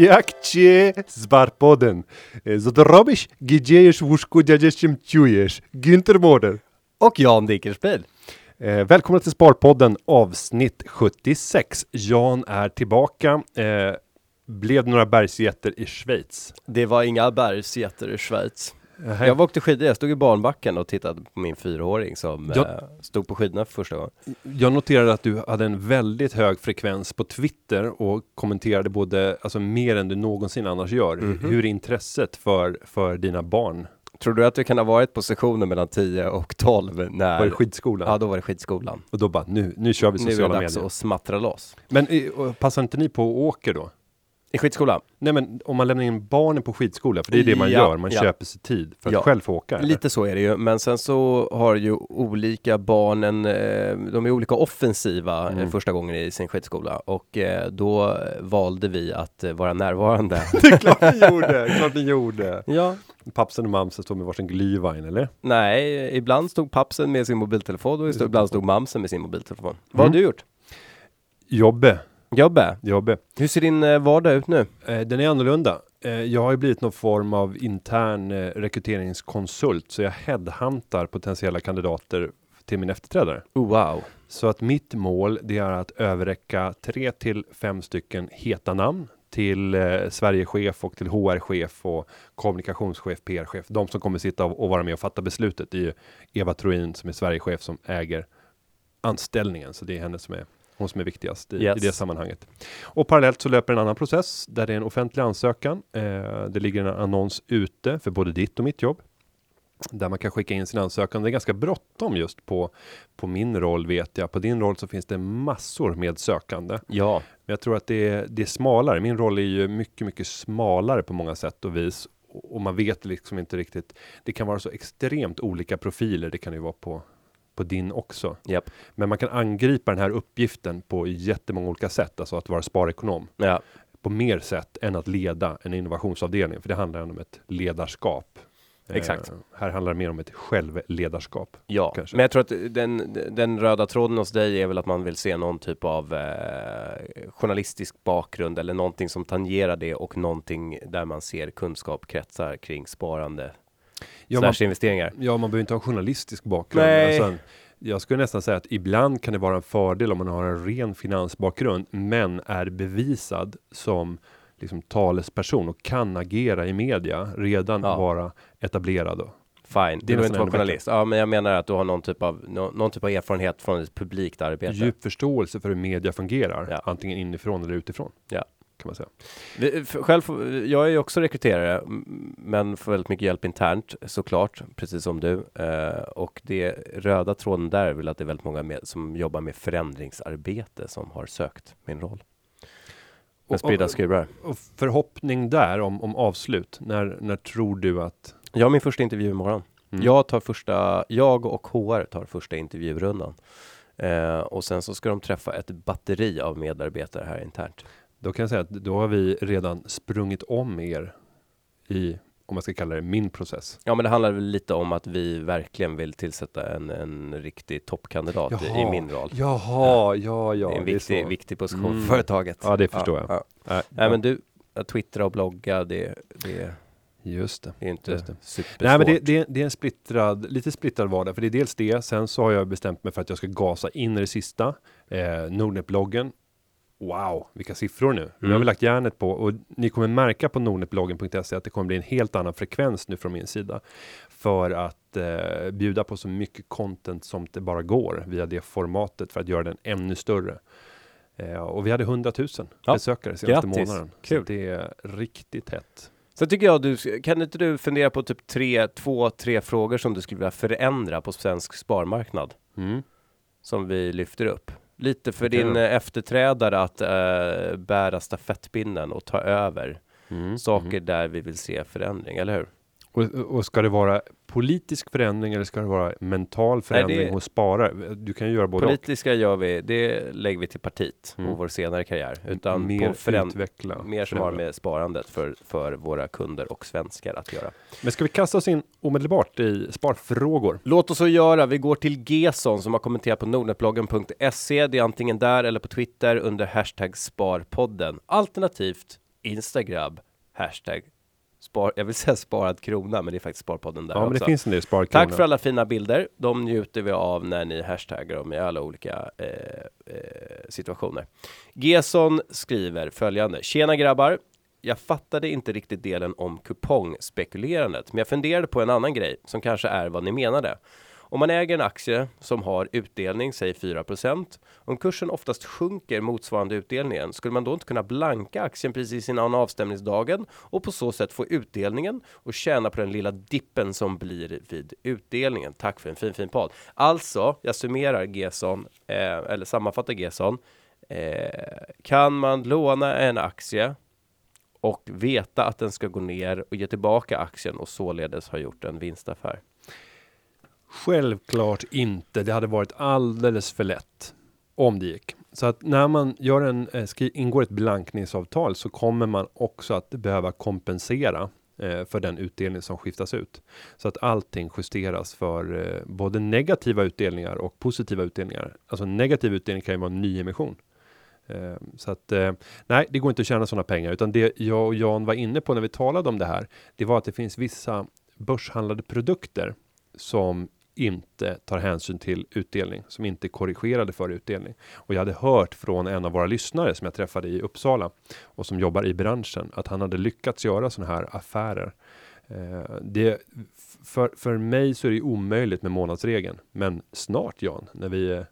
Jak cię Sparpodden zrobisz, gdzie w łóżku dziadziem czujesz? Günther Mårder. Och Jan Dickerspiel. Eh, välkomna till Sparpodden avsnitt 76. Jan är tillbaka. Eh, blev några bergsjätter i Schweiz? Det var inga bergsjätter i Schweiz. Nähä. Jag åkte skidor, jag stod i barnbacken och tittade på min fyraåring som Jag- eh, stod på skidorna för första gången. Jag noterade att du hade en väldigt hög frekvens på Twitter och kommenterade både, alltså mer än du någonsin annars gör. Mhm. Hur är intresset för, för dina barn? Tror du att du kan ha varit på sessionen mellan 10 och 12 när... Var det skidskolan? Ja, då var det skidskolan. Och då bara, nu, nu kör vi Nu är det sociala dags medier. att smattra loss. Men eh, passar inte ni på och åker då? I skidskolan? Nej men om man lämnar in barnen på skidskola, för det är det man Ja, gör, man ja. köper sig tid för att Ja. själv få åka. eller? Lite så är det ju, men sen så har ju olika barnen, eh, de är olika offensiva eh, Mm. första gången i sin skidskola och eh, då valde vi att vara närvarande. Det är klart ni gjorde, klart ni gjorde. ja, Pappsen och mamsen står med varsin glühwein eller? nej, ibland stod pappsen med sin mobiltelefon och ibland stod mamsen med sin mobiltelefon. Vad har Mm. du gjort? Jobbe, Jobbe, jobbe. hur ser din eh, vardag ut nu? Eh, den är annorlunda. Eh, jag har ju blivit någon form av intern rekryteringskonsult, så jag headhuntar potentiella kandidater till min efterträdare. Oh, wow. Så att mitt mål, det är att överräcka tre till fem stycken heta namn till eh, Sverigechef och till HR-chef och kommunikationschef, PR-chef. De som kommer sitta och, och vara med och fatta beslutet. Det är ju Eva Troin som är Sverigechef som äger anställningen, så det är henne som är hon som är viktigast i, Yes. i det sammanhanget. Och parallellt så löper en annan process där det är en offentlig ansökan. Eh, det ligger en annons ute för både ditt och mitt jobb där man kan skicka in sin ansökan. Det är ganska bråttom just på, på min roll vet jag. På din roll så finns det massor med sökande. Ja, Men jag tror att det är, det är smalare. Min roll är ju mycket, mycket smalare på många sätt och vis. Och man vet liksom inte riktigt. Det kan vara så extremt olika profiler. Det kan ju vara på, på din också. japp, Men man kan angripa den här uppgiften på jättemånga olika sätt. Alltså att vara sparekonom ja, på mer sätt än att leda en innovationsavdelning. För det handlar ändå om ett ledarskap. Exakt. Eh, här handlar det mer om ett självledarskap. ja. Kanske. Men jag tror att den, den röda tråden hos dig är väl att man vill se någon typ av eh, journalistisk bakgrund eller någonting som tangerar det och någonting där man ser kunskap kretsar kring sparande Ja, man, investeringar. ja, man behöver inte ha journalistisk bakgrund. Nej. Alltså, jag skulle nästan säga att ibland kan det vara en fördel om man har en ren finansbakgrund, men är bevisad som liksom talesperson och kan agera i media, redan Ja. vara etablerad. Då. Fine, Det behöver inte vara bättre. journalist. Ja, men jag menar att du har någon typ av, nå, någon typ av erfarenhet från ett publikt arbete. Djup förståelse för hur media fungerar, Ja. antingen inifrån eller utifrån. Ja. Kan man säga. Vi- f- Själv, jag är ju också rekryterare, men får väldigt mycket hjälp internt såklart, precis som du. Eh, och det röda tråden där är väl att det är väldigt många med, som jobbar med förändringsarbete som har sökt min roll. Med spridda skurar. Och förhoppning där om, om avslut. När, när tror du att... Jag har min första intervju imorgon. Mm. Jag tar första, jag och HR tar första intervjurundan. Eh, och sen så ska de träffa ett batteri av medarbetare här internt. Då kan jag säga att då har vi redan sprungit om er i, om man ska kalla det, min process. Ja, men det handlar väl lite om att vi verkligen vill tillsätta en, en riktig toppkandidat i, i roll. Jaha, ja, ja. det är en det är viktig, så. viktig position Mm. för företaget. Ja, det förstår jag. Ja. Nej, Nej, men du, att twittra och blogga, det, det Just det. är inte Just det. supersvårt. Nej, men det, det, det är en splittrad, lite splittrad vardag, för det är dels det. Sen så har jag bestämt mig för att jag ska gasa in i det sista. Eh, Nordnet-bloggen. Wow, vilka siffror nu. Nu har vi lagt järnet på och ni kommer märka på nordnetbloggen.se att det kommer bli en helt annan frekvens nu från min sida. För att eh, bjuda på så mycket content som det bara går via det formatet för att göra den ännu större. Eh, och vi hade 100 000 Ja, besökare senaste grattis. månaden. Kul. Så det är riktigt hett. Sen tycker jag du, kan inte du fundera på typ tre, två, tre frågor som du skulle vilja förändra på svensk sparmarknad? Mm. Som vi lyfter upp. Lite för din eh, efterträdare att eh, bära stafettpinnen och ta över Mm. saker där vi vill se förändring, eller hur? Och, och ska det vara politisk förändring eller ska det vara mental förändring det- hos sparare? Du kan ju göra både Politiska gör vi, det lägger vi till partiet Mm. och vår senare karriär. och. Utan mer på föränd- utveckla. mer som har med sparandet för, för våra kunder och svenskar att göra. Men ska vi kasta oss in omedelbart i sparfrågor? Låt oss så göra. Vi går till Gesson som har kommenterat på nordnetbloggen.se. Det är antingen där eller på Twitter under hashtag sparpodden. Alternativt Instagram hashtag spar. Jag vill säga sparad krona, men det är faktiskt sparpodden där Ja, men också. det finns en del. Tack för alla fina bilder. De njuter vi av när ni hashtaggar dem i alla olika eh, eh, situationer. Gesson skriver följande. Tjena grabbar. Jag fattade inte riktigt delen om kupongspekulerandet, men jag funderade på en annan grej som kanske är vad ni menade. Om man äger en aktie som har utdelning, säg 4% om kursen oftast sjunker motsvarande utdelningen, skulle man då inte kunna blanka aktien precis innan avstämningsdagen och på så sätt få utdelningen och tjäna på den lilla dippen som blir vid utdelningen? Tack för en fin, fin podd. Alltså, jag summerar Gesson, eh, eller sammanfattar Gesson. Eh, kan man låna en aktie och veta att den ska gå ner och ge tillbaka aktien och således ha gjort en vinstaffär? Självklart inte. Det hade varit alldeles för lätt om det gick. Så att när man gör en, eh, ingår ett blankningsavtal så kommer man också att behöva kompensera eh, för den utdelning som skiftas ut. Så att allting justeras för eh, både negativa utdelningar och positiva utdelningar. Alltså negativ utdelning kan ju vara en nyemission. emission. Så att nej, det går inte att tjäna sådana pengar, utan det jag och Jan var inne på när vi talade om det här, det var att det finns vissa börshandlade produkter som inte tar hänsyn till utdelning, som inte är korrigerade för utdelning. Och jag hade hört från en av våra lyssnare som jag träffade i Uppsala och som jobbar i branschen att han hade lyckats göra sådana här affärer. Eh, det, för, för mig så är det omöjligt med månadsregeln, men snart Jan, när vi är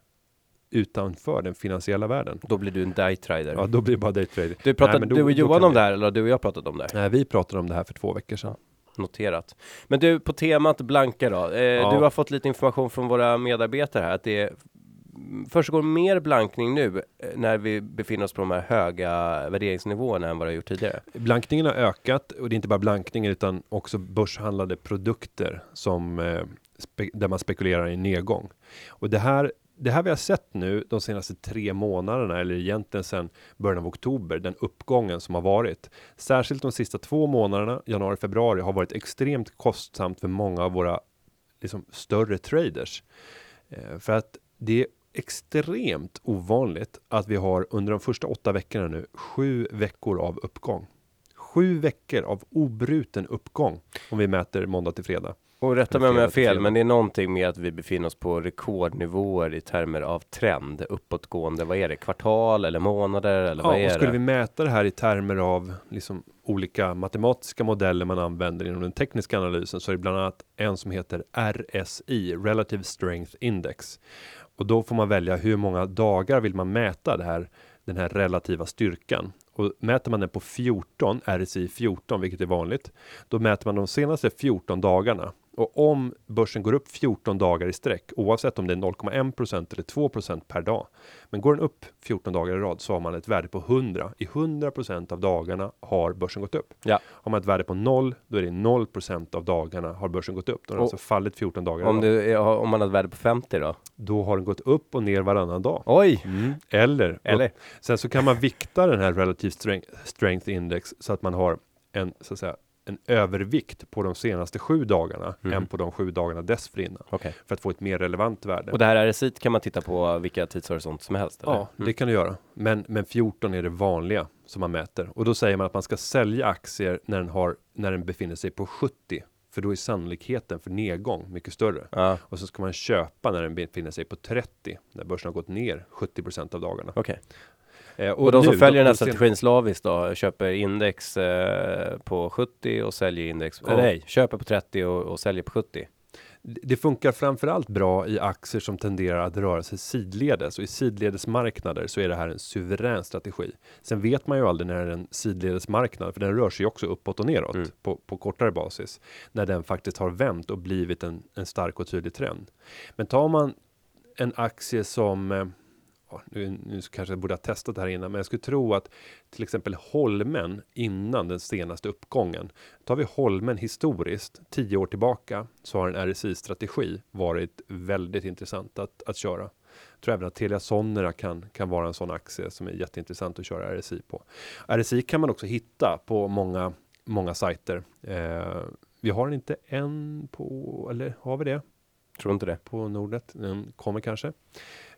utanför den finansiella världen. Då blir du en daytrader. Ja, då blir bara daytrading. Du Nej, då- du och Johan om det här, eller har du och jag pratat om det här? Nej, vi pratade om det här för två veckor sedan. Noterat. Men du, på temat blanka då. Eh, Ja. Du har fått lite information från våra medarbetare här att det försiggår mer blankning nu eh, när vi befinner oss på de här höga värderingsnivåerna än vad det har gjort tidigare. Blankningen har ökat och det är inte bara blankningen utan också börshandlade produkter som eh, där man spekulerar i nedgång. Och det här, det här vi har sett nu de senaste tre månaderna eller egentligen sedan början av oktober, den uppgången som har varit. Särskilt de sista två månaderna, januari, februari, har varit extremt kostsamt för många av våra liksom, större traders. Eh, för att det är extremt ovanligt att vi har under de första åtta veckorna nu sju veckor av uppgång. Sju veckor av obruten uppgång om vi mäter måndag till fredag. Och rätta mig om jag har fel, men det är någonting med att vi befinner oss på rekordnivåer i termer av trend, uppåtgående. Vad är det? Kvartal eller månader eller vad Ja, är och skulle det? vi mäta det här i termer av liksom olika matematiska modeller man använder inom den tekniska analysen så är det bland annat en som heter RSI, Relative Strength Index. Och då får man välja hur många dagar vill man mäta det här, den här relativa styrkan. Och mäter man den på 14, RSI 14, vilket är vanligt, då mäter man de senaste 14 dagarna. Och om börsen går upp 14 dagar i sträck, oavsett om det är 0,1% eller 2% per dag, men går den upp 14 dagar i rad så har man ett värde på 100. I 100% av dagarna har börsen gått upp. Ja. Har man ett värde på 0, då är det 0% av dagarna har börsen gått upp. Då har den Och alltså fallit 14 dagar Om, du, om man har ett värde på 50 då? Då har den gått upp och ner varannan dag. Oj! Mm. Eller, Eller? upp. sen så kan man vikta den här relative strength, strength index så att man har en, så att säga, en övervikt på de senaste sju dagarna Mhm. än på de sju dagarna dessförinnan. Okej. För att få ett mer relevant värde. Och det här RSI kan man titta på vilka tidshorisont som helst? Eller? Ja, Mm. det kan du göra. Men, men 14 är det vanliga som man mäter. Och då säger man att man ska sälja aktier när den, har, när den befinner sig på 70. För då är sannolikheten för nedgång mycket större. Ja, Och så ska man köpa när den befinner sig på 30. När börsen har gått ner 70% av dagarna. okej. Eh, Och, de som nu, följer den här de strategin slaviskt då, köper index eh, på 70 och säljer index, Ja. nej, köper på 30 och, och säljer på 70. Det funkar framförallt bra i aktier som tenderar att röra sig sidledes och i sidledesmarknader så är det här en suverän strategi. Sen vet man ju aldrig när en sidledesmarknad, för den rör sig också uppåt och neråt Mm. på, på kortare basis, när den faktiskt har vänt och blivit en, en stark och tydlig trend. Men tar man en aktie som, eh, nu, nu kanske jag borde ha testat det här innan, men jag skulle tro att till exempel Holmen innan den senaste uppgången. Tar vi Holmen historiskt, tio år tillbaka, så har en RSI-strategi varit väldigt intressant att, att köra. Jag tror även att Telia Sonera kan, kan vara en sån aktie som är jätteintressant att köra RSI på. RSI kan man också hitta på många, många sajter. Eh, vi har inte än på, eller har vi det? Tror inte det. På Nordnet. Den kommer kanske.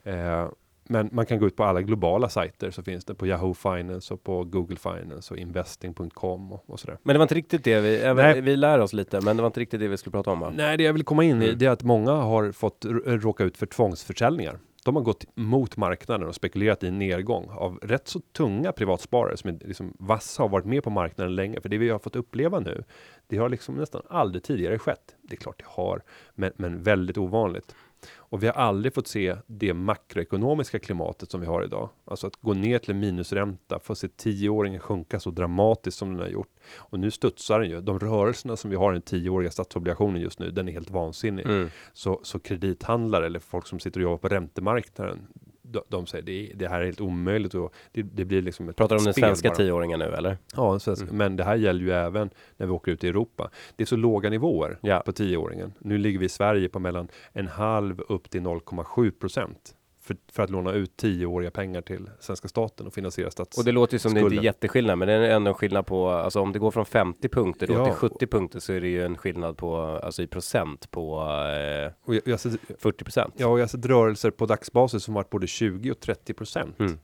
Eh, men man kan gå ut på alla globala sajter så finns det på Yahoo Finance och på Google Finance och investing.com och, och sådär. Men det var inte riktigt det vi, även, vi lär oss lite, men det var inte riktigt det vi skulle prata om va? Nej, det jag vill komma in i, Mm. det är att många har fått råka ut för tvångsförsäljningar. De har gått mot marknaden och spekulerat i nedgång av rätt så tunga privatsparare som är liksom vassa har varit med på marknaden länge. För det vi har fått uppleva nu, det har liksom nästan aldrig tidigare skett. Det är klart det har, men, men väldigt ovanligt. Och vi har aldrig fått se det makroekonomiska klimatet som vi har idag. Alltså att gå ner till en minusränta, få se tioåringen sjunka så dramatiskt som den har gjort. Och nu studsar den ju. De rörelserna som vi har i den tioåriga statsobligationen just nu, den är helt vansinnig. Mm. Så, så kredithandlare eller folk som sitter och jobbar på räntemarknaden, de, de säger det, det här är helt omöjligt och det, det blir liksom ett Pratar du om den svenska bara. tioåringen nu eller? Ja, svensk, Mm. men det här gäller ju även när vi åker ut i Europa. Det är så låga nivåer Ja. på tioåringen. Nu ligger vi i Sverige på mellan en halv upp till 0,7 procent för, för att låna ut tioåriga pengar till svenska staten och finansiera stats... Och det låter ju som det inte är Skulden. jätteskillnad, men det är ändå en skillnad på, alltså om det går från 50 punkter då Ja. till 70 punkter så är det ju en skillnad på, alltså i procent på eh, och jag, jag, sett- 40 procent. ja, och jag har sett rörelser på dagsbasis som varit både 20 och 30 procent. Mm.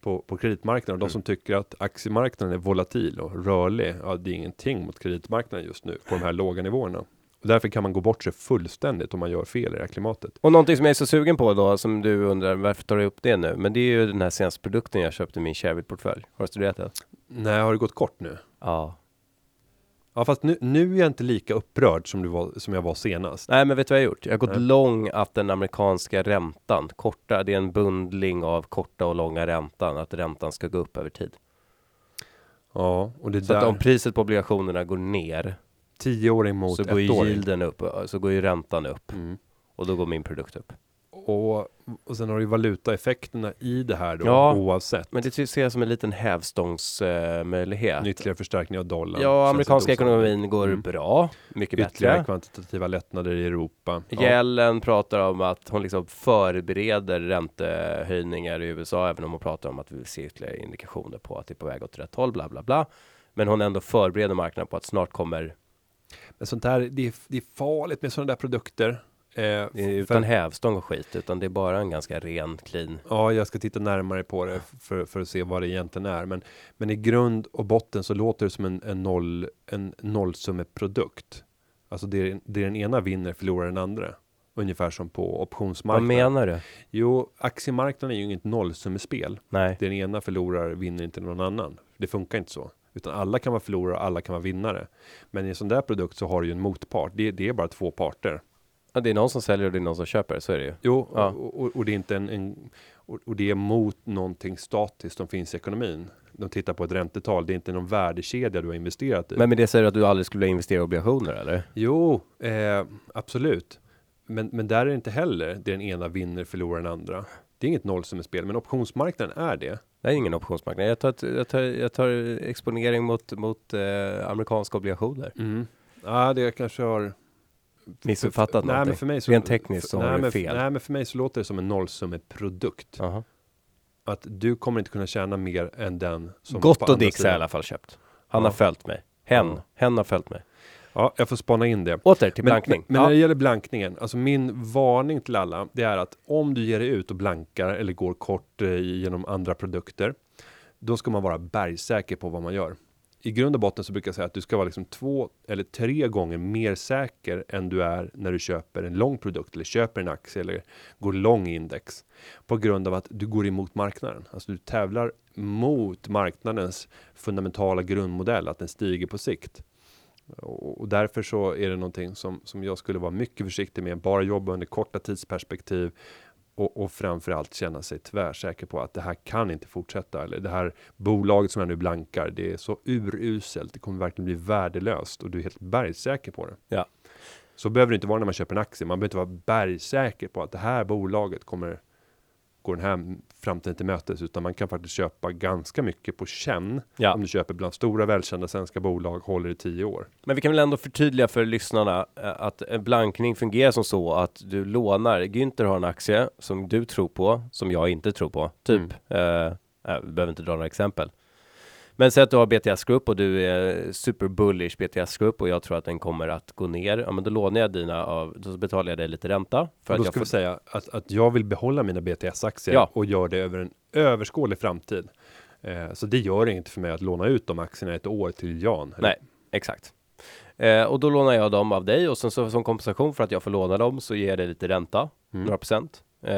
på, på kreditmarknaden. De Mm. som tycker att aktiemarknaden är volatil och rörlig, ja, det är ingenting mot kreditmarknaden just nu på de här låga nivåerna. Därför kan man gå bort sig fullständigt om man gör fel i det här klimatet. Och någonting som jag är så sugen på då, som du undrar, varför tar du upp det nu? Men det är ju den här senaste produkten jag köpte i min Shareville-portfölj. Har du studerat det? Nej, har det gått kort nu? Ja. Ja, fast nu, nu är jag inte lika upprörd som, du var, som jag var senast. Nej, men vet du vad jag har gjort? Jag har gått Nej. lång att den amerikanska räntan, korta, det är en bundling av korta och långa räntan, att räntan ska gå upp över tid. Ja, och det Så att där, om priset på obligationerna går ner, tioåring mot så går ju ettåring. yielden upp, så går ju räntan upp. Mm. Och då går min produkt upp. Och, och sen har du ju valutaeffekterna i det här då, Ja, oavsett. Men det ser jag som en liten hävstångsmöjlighet. En möjlighet. ytterligare förstärkning av dollarn. Ja, känns amerikanska osannolikt. ekonomin går Mm. bra, mycket Ytterligare bättre. kvantitativa lättnader i Europa. Ja. Yellen pratar om att hon liksom förbereder räntehöjningar i USA, även om hon pratar om att vi vill se ytterligare indikationer på att det är på väg åt rätt håll, bla bla bla. Men hon ändå förbereder marknaden på att snart kommer, Men sånt här, det är, det är farligt med sådana där produkter. Eh, är för- utan hävstång och skit, utan det är bara en ganska ren, clean. Ja, jag ska titta närmare på det för, för att se vad det egentligen är. Men, men i grund och botten så låter det som en, en, noll, en nollsummeprodukt. Alltså det, det den ena vinner förlorar den andra. Ungefär som på Vad optionsmarknaden. menar du? Jo, aktiemarknaden är ju inget nollsummespel. Nej, Den ena förlorar vinner inte någon annan. Det funkar inte så. Utan alla kan vara förlorare och alla kan vara vinnare. Men i en sån där produkt så har du ju en motpart. Det, det är bara två parter. ja, det är någon som säljer och det är någon som köper, så är det ju. Jo, Ja. och, och, och det är inte en, en och, och det är mot någonting statiskt som finns i ekonomin. De tittar på ett räntetal, det är inte någon värdekedja du har investerat i. Men med det säger du att du aldrig skulle investera i obligationer, eller? Jo, eh, absolut. Men, men där är det inte heller det den ena vinner, förlorar den andra. Det är inget nollsummespel, men optionsmarknaden är det. Det är ingen optionsmarknad. Jag tar, jag tar, jag tar exponering mot, mot eh, amerikanska obligationer. Mm. Ja, det kanske har Missuppfattat nej, men någonting. för mig så, Rent tekniskt så nej, har du fel. Nej, men för mig så låter det som en nollsummeprodukt. Jaha. Att du kommer inte kunna tjäna mer än den som Gott och Dix har i alla fall köpt. Han Ja. har följt mig. Hen, Ja. hen har följt mig. Ja, jag får spana in det. Åter till Men, blankning. men, men när det ja. gäller blankningen, alltså min varning till alla, det är att om du ger dig ut och blankar eller går kort eh, genom andra produkter, då ska man vara bergsäker på vad man gör. I grund och botten så brukar jag säga att du ska vara liksom två eller tre gånger mer säker än du är när du köper en lång produkt eller köper en aktie eller går lång index. På grund av att du går emot marknaden. Alltså du tävlar mot marknadens fundamentala grundmodell, att den stiger på sikt. Och, och därför så är det någonting som, som jag skulle vara mycket försiktig med. Bara jobba under korta tidsperspektiv och, och framförallt känna sig tvärsäker på att det här kan inte fortsätta. Eller det här bolaget som jag nu blankar, det är så uruselt. Det kommer verkligen bli värdelöst och du är helt bergsäker på det. Ja. Så behöver det inte vara när man köper en aktie. Man behöver inte vara bergsäker på att det här bolaget kommer går den här framtiden till mötes, utan man kan faktiskt köpa ganska mycket på känn. Ja. Om du köper bland stora välkända svenska bolag, håller i tio år. Men vi kan väl ändå förtydliga för lyssnarna eh, att en blankning fungerar som så att du lånar. Günther har en aktie som du tror på, som jag inte tror på. Typ. Eh, eh, vi behöver inte dra några exempel. Men säg att du har BTS Group och du är super bullish BTS Group och jag tror att den kommer att gå ner. Ja, men då lånar jag dina av, då betalar jag dig lite ränta. För Och då att jag ska vi får, säga att, att jag vill behålla mina BTS-aktier Ja. och gör det över en överskådlig framtid. Eh, så det gör inget för mig att låna ut de aktierna ett år till Jan. Nej. exakt. Eh, och då lånar jag dem av dig och sen så som kompensation för att jag får låna dem så ger jag dig lite ränta, Mm. några procent eh,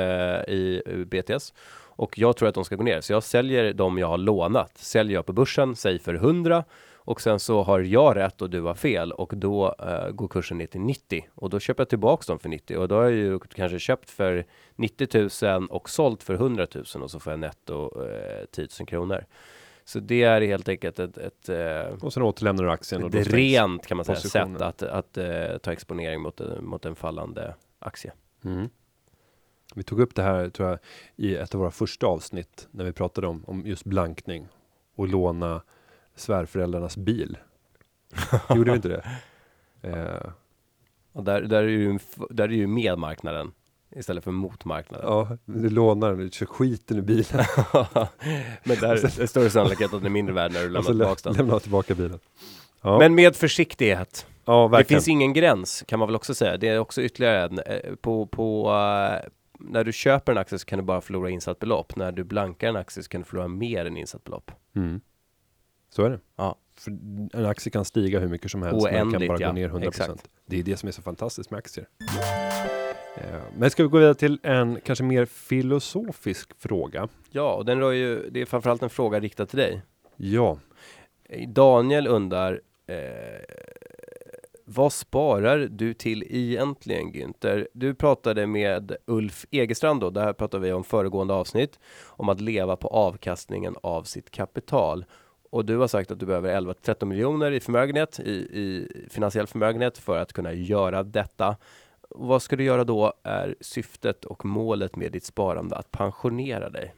i i BTS. Och jag tror att de ska gå ner, så jag säljer dem jag har lånat. Säljer jag på börsen, säg för 100 och sen så har jag rätt och du har fel och då eh, går kursen ner till 90 och då köper jag tillbaks dem för 90 och då har jag ju kanske köpt för 90 000 och sålt för 100 000 och så får jag netto eh, 10 000 kronor. Så det är helt enkelt ett, ett eh, Och sen återlämnar du aktien och stängs rent kan man säga positionen. sätt att, att eh, ta exponering mot, mot en fallande aktie. Mm. Vi tog upp det här tror jag i ett av våra första avsnitt när vi pratade om, om just blankning och låna svärföräldrarnas bil. Gjorde vi inte det? Eh, Och där, där, är ju, där är ju med marknaden istället för mot marknaden. ja, du lånar den, du kör skiten i bilen Men där är det större sannolikhet att den är mindre värd när du lämnar tillbaka den. lämnar tillbaka bilen. Ja, Men med försiktighet. ja Det finns ingen gräns kan man väl också säga. Det är också ytterligare en. eh, På, på, eh, när du köper en aktie så kan du bara förlora insatt belopp. När du blankar en aktie så kan du förlora mer än insatt belopp. Mm. Så är det. Ja. För en aktie kan stiga hur mycket som helst, men den kan Oändligt, bara ja. gå ner 100%. Exakt. Det är det som är så fantastiskt med aktier. Eh, Men ska vi gå vidare till en kanske mer filosofisk fråga? Ja, och den rör ju, det är framförallt en fråga riktad till dig. Ja, Daniel undrar eh, vad sparar du till egentligen Günther? Du pratade med Ulf Egestrand då, där pratade vi om föregående avsnitt om att leva på avkastningen av sitt kapital. Och du har sagt att du behöver 11-13 miljoner i förmögenhet, i, i finansiell förmögenhet för att kunna göra detta. Vad ska du göra då är syftet och målet med ditt sparande att pensionera dig.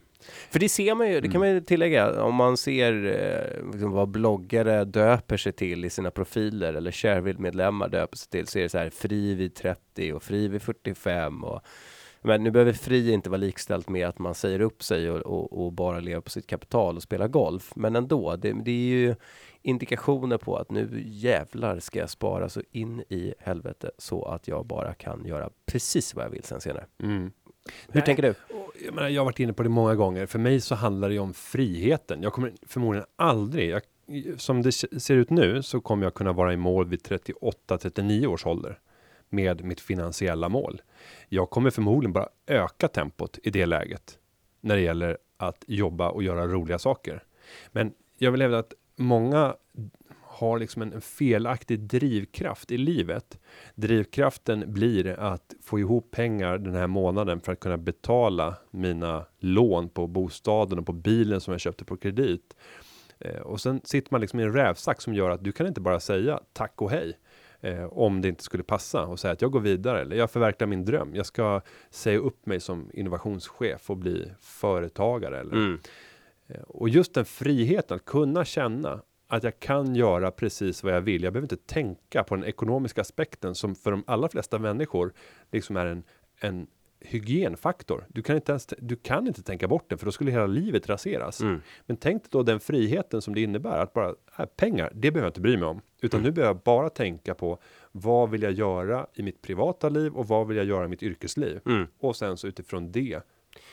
För det ser man ju, det kan man ju tillägga, om man ser eh, liksom vad bloggare döper sig till i sina profiler eller Shareville-medlemmar döper sig till, så är det så här fri vid 30 och fri vid 45 och men nu behöver fri inte vara likställt med att man säger upp sig och, och, och bara lever på sitt kapital och spelar golf. Men ändå, det, det är ju indikationer på att nu jävlar ska jag spara så in i helvete så att jag bara kan göra precis vad jag vill sen senare. mm. Hur Nej. tänker du? Jag, menar, jag har varit inne på det många gånger. För mig så handlar det ju om friheten. Jag kommer förmodligen aldrig, jag, som det ser ut nu, så kommer jag kunna vara i mål vid 38-39 års ålder med mitt finansiella mål. Jag kommer förmodligen bara öka tempot i det läget när det gäller att jobba och göra roliga saker. Men jag vill hävda att många har liksom en felaktig drivkraft i livet. Drivkraften blir att få ihop pengar den här månaden för att kunna betala mina lån på bostaden och på bilen som jag köpte på kredit. Eh, och sen sitter man liksom i en rävsax som gör att du kan inte bara säga tack och hej eh, om det inte skulle passa och säga att jag går vidare eller jag förverkligar min dröm. Jag ska säga upp mig som innovationschef och bli företagare eller Mm. Eh, Och just den friheten att kunna känna att jag kan göra precis vad jag vill. Jag behöver inte tänka på den ekonomiska aspekten som för de allra flesta människor liksom är en, en hygienfaktor. Du kan inte ens, du kan inte tänka bort den för då skulle hela livet raseras. Mm. Men tänk dig då den friheten som det innebär att bara äh, pengar, det behöver jag inte bry mig om, utan nu behöver jag bara tänka på vad vill jag göra i mitt privata liv och vad vill jag göra i mitt yrkesliv? Mm. Och sen så utifrån det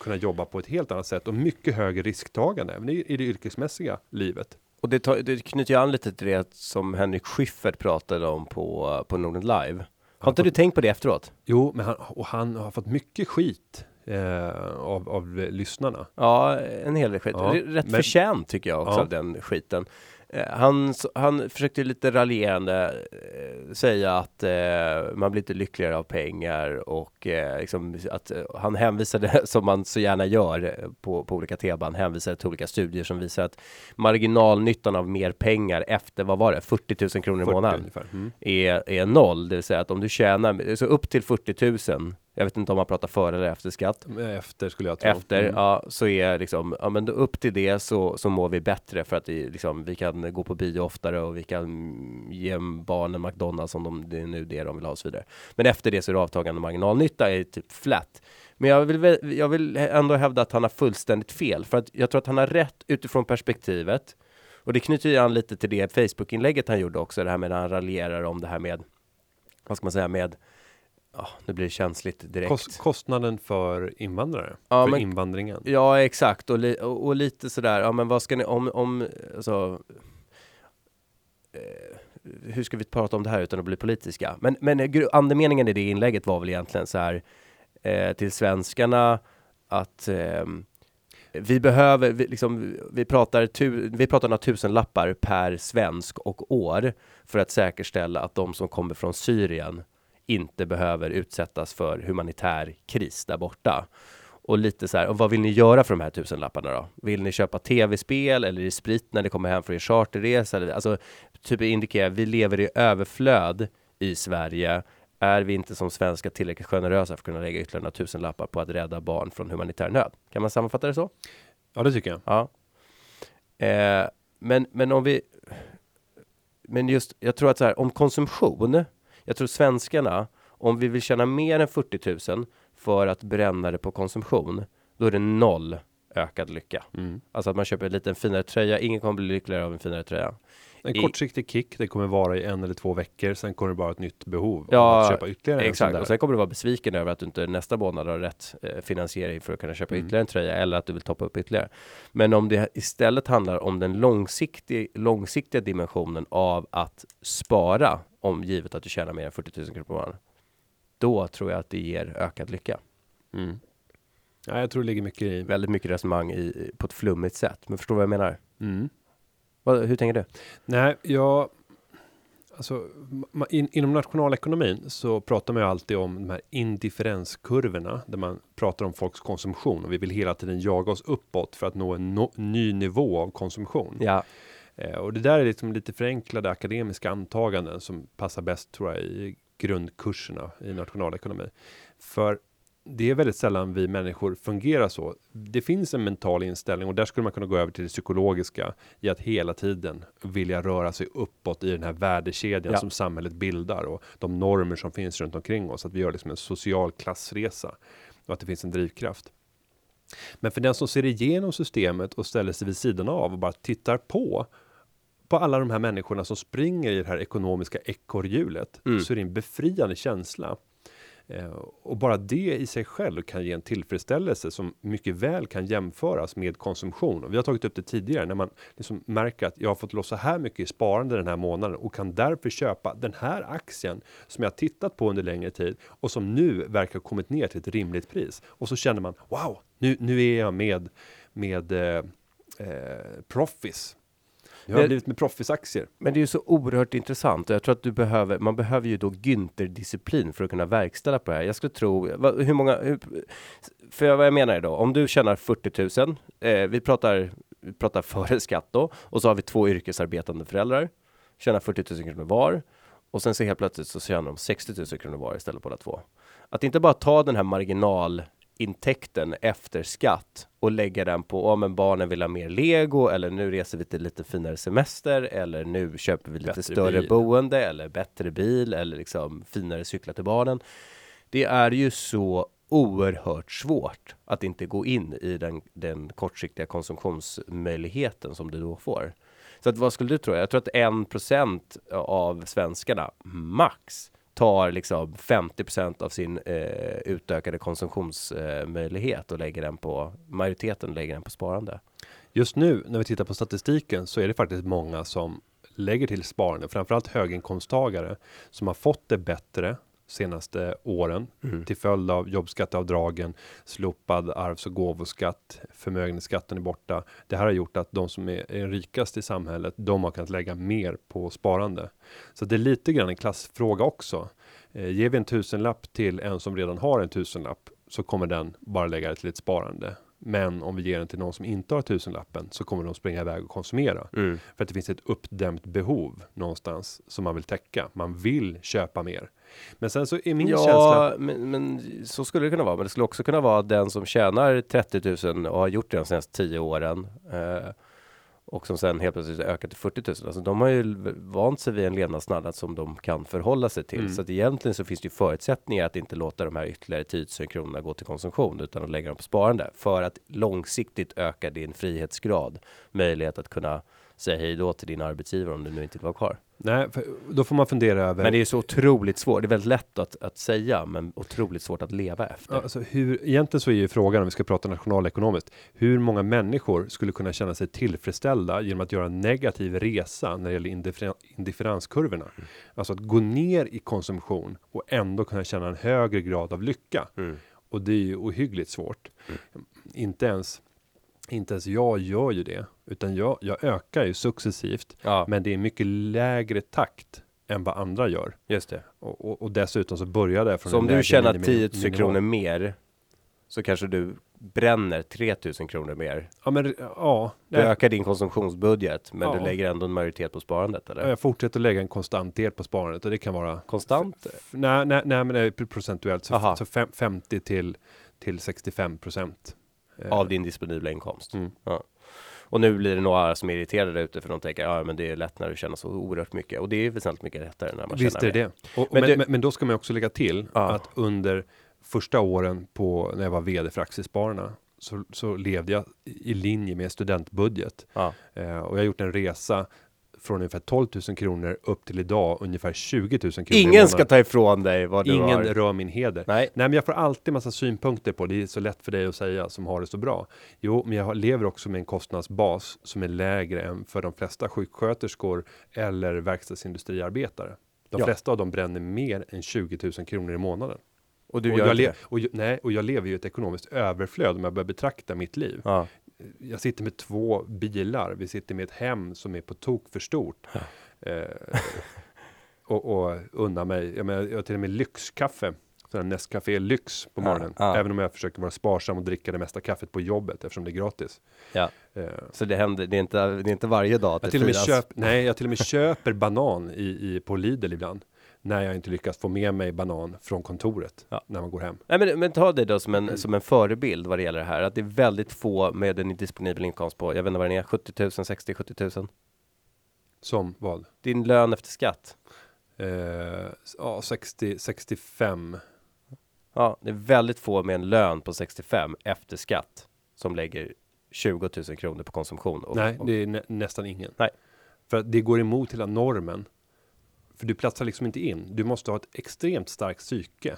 kunna jobba på ett helt annat sätt och mycket högre risktagande även i, i det yrkesmässiga livet. Och det, tar, det knyter ju an lite till det som Henrik Schyffert pratade om på, på Norden Live. Har inte du tänkt på det efteråt? Jo, men han, och han har fått mycket skit eh, av, av eh, lyssnarna. Ja, en hel del skit. Ja, Rätt men- förtjänt tycker jag också Ja. av den skiten. Eh, Han, han försökte lite raljerande eh, säga att eh, man blir inte lyckligare av pengar och eh, liksom att eh, han hänvisade, som man så gärna gör på, på olika teman, hänvisade till olika studier som visar att marginalnyttan av mer pengar efter, vad var det, 40 000 kronor i 40 månaden. Mm. är, är noll. Det vill säga att om du tjänar, så upp till 40 000 jag vet inte om man pratar före eller efter skatt. Efter skulle jag tro. Efter, Mm. ja, så är liksom, ja men då upp till det så, så mår vi bättre för att vi, liksom, vi kan gå på bio oftare och vi kan mm, ge barnen McDonalds om de, det är nu det de vill ha och så vidare. Men efter det så är det avtagande marginalnytta är typ flat. Men jag vill, jag vill ändå hävda att han har fullständigt fel för att jag tror att han har rätt utifrån perspektivet. Och det knyter ju an lite till det Facebook-inlägget han gjorde också, det här med när han raljerar om det här med, vad ska man säga, med, ja, nu blir det känsligt direkt. Kost, kostnaden för invandrare. Ja, för men- invandringen. Ja, exakt. Och, li och, och lite sådär, ja men vad ska ni, om, om, alltså, eh, hur ska vi prata om det här utan att bli politiska? Men, men andemeningen i det inlägget var väl egentligen så här, eh, till svenskarna att ehm, vi behöver, vi, liksom, vi, pratar tu, vi pratar några tusenlappar per svensk och år för att säkerställa att de som kommer från Syrien inte behöver utsättas för humanitär kris där borta. Och lite så här, och vad vill ni göra för de här tusenlapparna då? Vill ni köpa tv-spel eller i sprit när ni kommer hem från er charterresa? Alltså, typ indikerar, vi lever i överflöd i Sverige. Är vi inte som svenskar tillräckligt generösa för att kunna lägga ytterligare några tusenlappar på att rädda barn från humanitär nöd? Kan man sammanfatta det så? Ja, det tycker jag. Ja. Eh, men, men om vi... Men just, jag tror att så här, om konsumtion. Jag tror svenskarna, om vi vill tjäna mer än 40 000 för att bränna det på konsumtion, då är det noll ökad lycka. Mm. Alltså att man köper en liten finare tröja, ingen kommer bli lyckligare av en finare tröja. En I- kortsiktig kick, det kommer vara i en eller två veckor, sen kommer det bara ett nytt behov Ja, att köpa ytterligare Exakt, och sen kommer du vara besviken över att du inte nästa månad har rätt eh, finansiering för att kunna köpa Mm. ytterligare en tröja eller att du vill toppa upp ytterligare. Men om det istället handlar om den långsiktig, långsiktiga dimensionen av att spara, om givet att du tjänar mer än 40 000 kronor per månad, då tror jag att det ger ökad lycka. Mm. Ja, jag tror det ligger mycket i. Väldigt mycket resonemang i, på ett flummigt sätt, men förstår vad jag menar? Mm. Vad, hur tänker du? Nej, jag... Alltså, in, inom nationalekonomin så pratar man ju alltid om de här indifferenskurvorna där man pratar om folks konsumtion och vi vill hela tiden jaga oss uppåt för att nå en no, ny nivå av konsumtion. Ja, Eh, och det där är liksom lite förenklade akademiska antaganden som passar bäst tror jag i grundkurserna i nationalekonomi. För det är väldigt sällan vi människor fungerar så. Det finns en mental inställning och där skulle man kunna gå över till det psykologiska i att hela tiden vilja röra sig uppåt i den här värdekedjan Ja. som samhället bildar och de normer som finns runt omkring oss. Att vi gör liksom en social klassresa och att det finns en drivkraft. Men för den som ser igenom systemet och ställer sig vid sidan av och bara tittar på på alla de här människorna som springer i det här ekonomiska ekorrhjulet Mm. så är det en befriande känsla. Eh, och bara det i sig själv kan ge en tillfredsställelse som mycket väl kan jämföras med konsumtion. Och vi har tagit upp det tidigare när man liksom märker att jag har fått lossa här mycket i sparande den här månaden och kan därför köpa den här aktien som jag tittat på under längre tid och som nu verkar ha kommit ner till ett rimligt pris. Och så känner man wow, nu, nu är jag med med eh, eh, Proffice. Nu har Det- blivit med Proffice-aktier. Men det är ju så oerhört intressant och jag tror att du behöver, man behöver ju då Günther-disciplin för att kunna verkställa på det här. Jag skulle tro, hur många, hur, för vad jag menar då, om du tjänar 40 000, eh, vi pratar, vi pratar före skatt då, och så har vi två yrkesarbetande föräldrar, tjänar 40 000 kronor var, och sen så helt plötsligt så tjänar de 60 000 kronor var istället båda två. Att inte bara ta den här marginalintäkten efter skatt och lägga den på, ja men barnen vill ha mer lego eller nu reser vi till lite finare semester eller nu köper vi lite Bättre större bil. boende eller bättre bil eller liksom finare cyklar till barnen. Det är ju så oerhört svårt att inte gå in i den, den kortsiktiga konsumtionsmöjligheten som du då får. Så att vad skulle du tro? Jag tror att en procent av svenskarna max tar liksom 50% av sin eh, utökade konsumtionsmöjlighet och lägger den på majoriteten lägger den på sparande. Just nu när vi tittar på statistiken så är det faktiskt många som lägger till sparande, framförallt höginkomsttagare som har fått det bättre senaste åren till följd av jobbskatteavdragen, slopad arvs och gåvoskatt, förmögenhetsskatten är borta. Det här har gjort att de som är, är rikast i samhället, de har kunnat lägga mer på sparande. Så det är lite grann en klassfråga också. Eh, ger vi en tusenlapp till en som redan har en tusenlapp så kommer den bara lägga det till ett sparande. Men om vi ger den till någon som inte har tusenlappen så kommer de springa iväg och konsumera. Mm. För att det finns ett uppdämt behov någonstans som man vill täcka. Man vill köpa mer. Men sen så är min ja, känsla. men, men så skulle det kunna vara. Men det skulle också kunna vara den som tjänar 30 000 och har gjort det de senaste 10 åren. Eh, och som sen helt plötsligt ökat till 40 000. Alltså de har ju vant sig vid en levnadsstandard som de kan förhålla sig till. Mm. Så att egentligen så finns det ju förutsättningar att inte låta de här ytterligare 10 000 kronorna gå till konsumtion utan att lägga dem på sparande för att långsiktigt öka din frihetsgrad. Möjlighet att kunna säga hej då till din arbetsgivare om du nu inte vill vara kvar. Nej, då får man fundera över. Men det är så otroligt svårt. Det är väldigt lätt att, att säga, men otroligt svårt att leva efter. Alltså hur, egentligen så är ju frågan om vi ska prata nationalekonomiskt. Hur många människor skulle kunna känna sig tillfredsställda genom att göra en negativ resa när det gäller indiffer, indifferenskurvorna? Mm. Alltså att gå ner i konsumtion och ändå kunna känna en högre grad av lycka. Mm. Och det är ju ohyggligt svårt. Inte ens inte ens jag gör ju det, utan jag, jag ökar ju successivt, Ja, men det är mycket lägre takt än vad andra gör. just det. Och, och, och dessutom så började jag från Så om du tjänar minimi- 10 000 minimal. kronor mer så kanske du bränner 3 000 kronor mer. Ja, men ja. Du nej, ökar din konsumtionsbudget, men Ja. du lägger ändå en majoritet på sparandet, eller? Jag fortsätter lägga en konstant del på sparandet och det kan vara Konstant? nej, nej, nej, men det är procentuellt så, Aha. så fem, 50 till till 65 procent. Eh, Av din disponibla inkomst. Mm. Ja. Och nu blir det några som är irriterade där ute för de tänker ja men det är lätt när du tjänar så oerhört mycket och det är väsentligt mycket lättare när man Visst är tjänar det mer. det. Och, Men men, du- men, men då ska man också lägga till Ja. att under första åren på när jag var vd för Aktiespararna så, så levde jag i linje med studentbudget. Ja. Eh, och jag har gjort en resa från ungefär 12 000 kronor upp till idag ungefär 20 000 kronor Ingen ska ta ifrån dig vad du Ingen har. rör min heder. Nej. Nej, men jag får alltid massa synpunkter på det. är så lätt för dig att säga som har det så bra. Jo, men jag lever också med en kostnadsbas som är lägre än för de flesta sjuksköterskor eller verkstadsindustriarbetare. De Ja. flesta av dem bränner mer än 20 000 kronor i månaden. Och du och, jag le- och, jag- nej, och jag lever ju ett ekonomiskt överflöd om jag börjar betrakta mitt liv. Ja. Jag sitter med två bilar, vi sitter med ett hem som är på tok för stort. Eh, och, och unna mig, jag, menar, jag har till och med lyxkaffe. Nescafé Lyx på Ja, morgonen. ja. Även om jag försöker vara sparsam och dricka det mesta kaffet på jobbet eftersom det är gratis. ja. Eh, Så det händer, det är inte, det är inte varje dag att jag till och med köp, nej, jag till och med köper banan i, i, på Lidl ibland. När jag inte lyckas få med mig banan från kontoret Ja. när man går hem. Nej, men, men ta det då som Mm. en, som en förebild vad det gäller det här. Att det är väldigt få med en disponibel inkomst på, jag vet inte vad den är, 70 000, 60 70 000. Som vad? Din lön efter skatt. Eh, ja, 60, 65. Ja, det är väldigt få med en lön på 65 efter skatt som lägger 20 000 kronor på konsumtion. Och, Nej, det är nä, nästan ingen. Nej. För att det går emot hela normen. För du platsar liksom inte in. Du måste ha ett extremt starkt psyke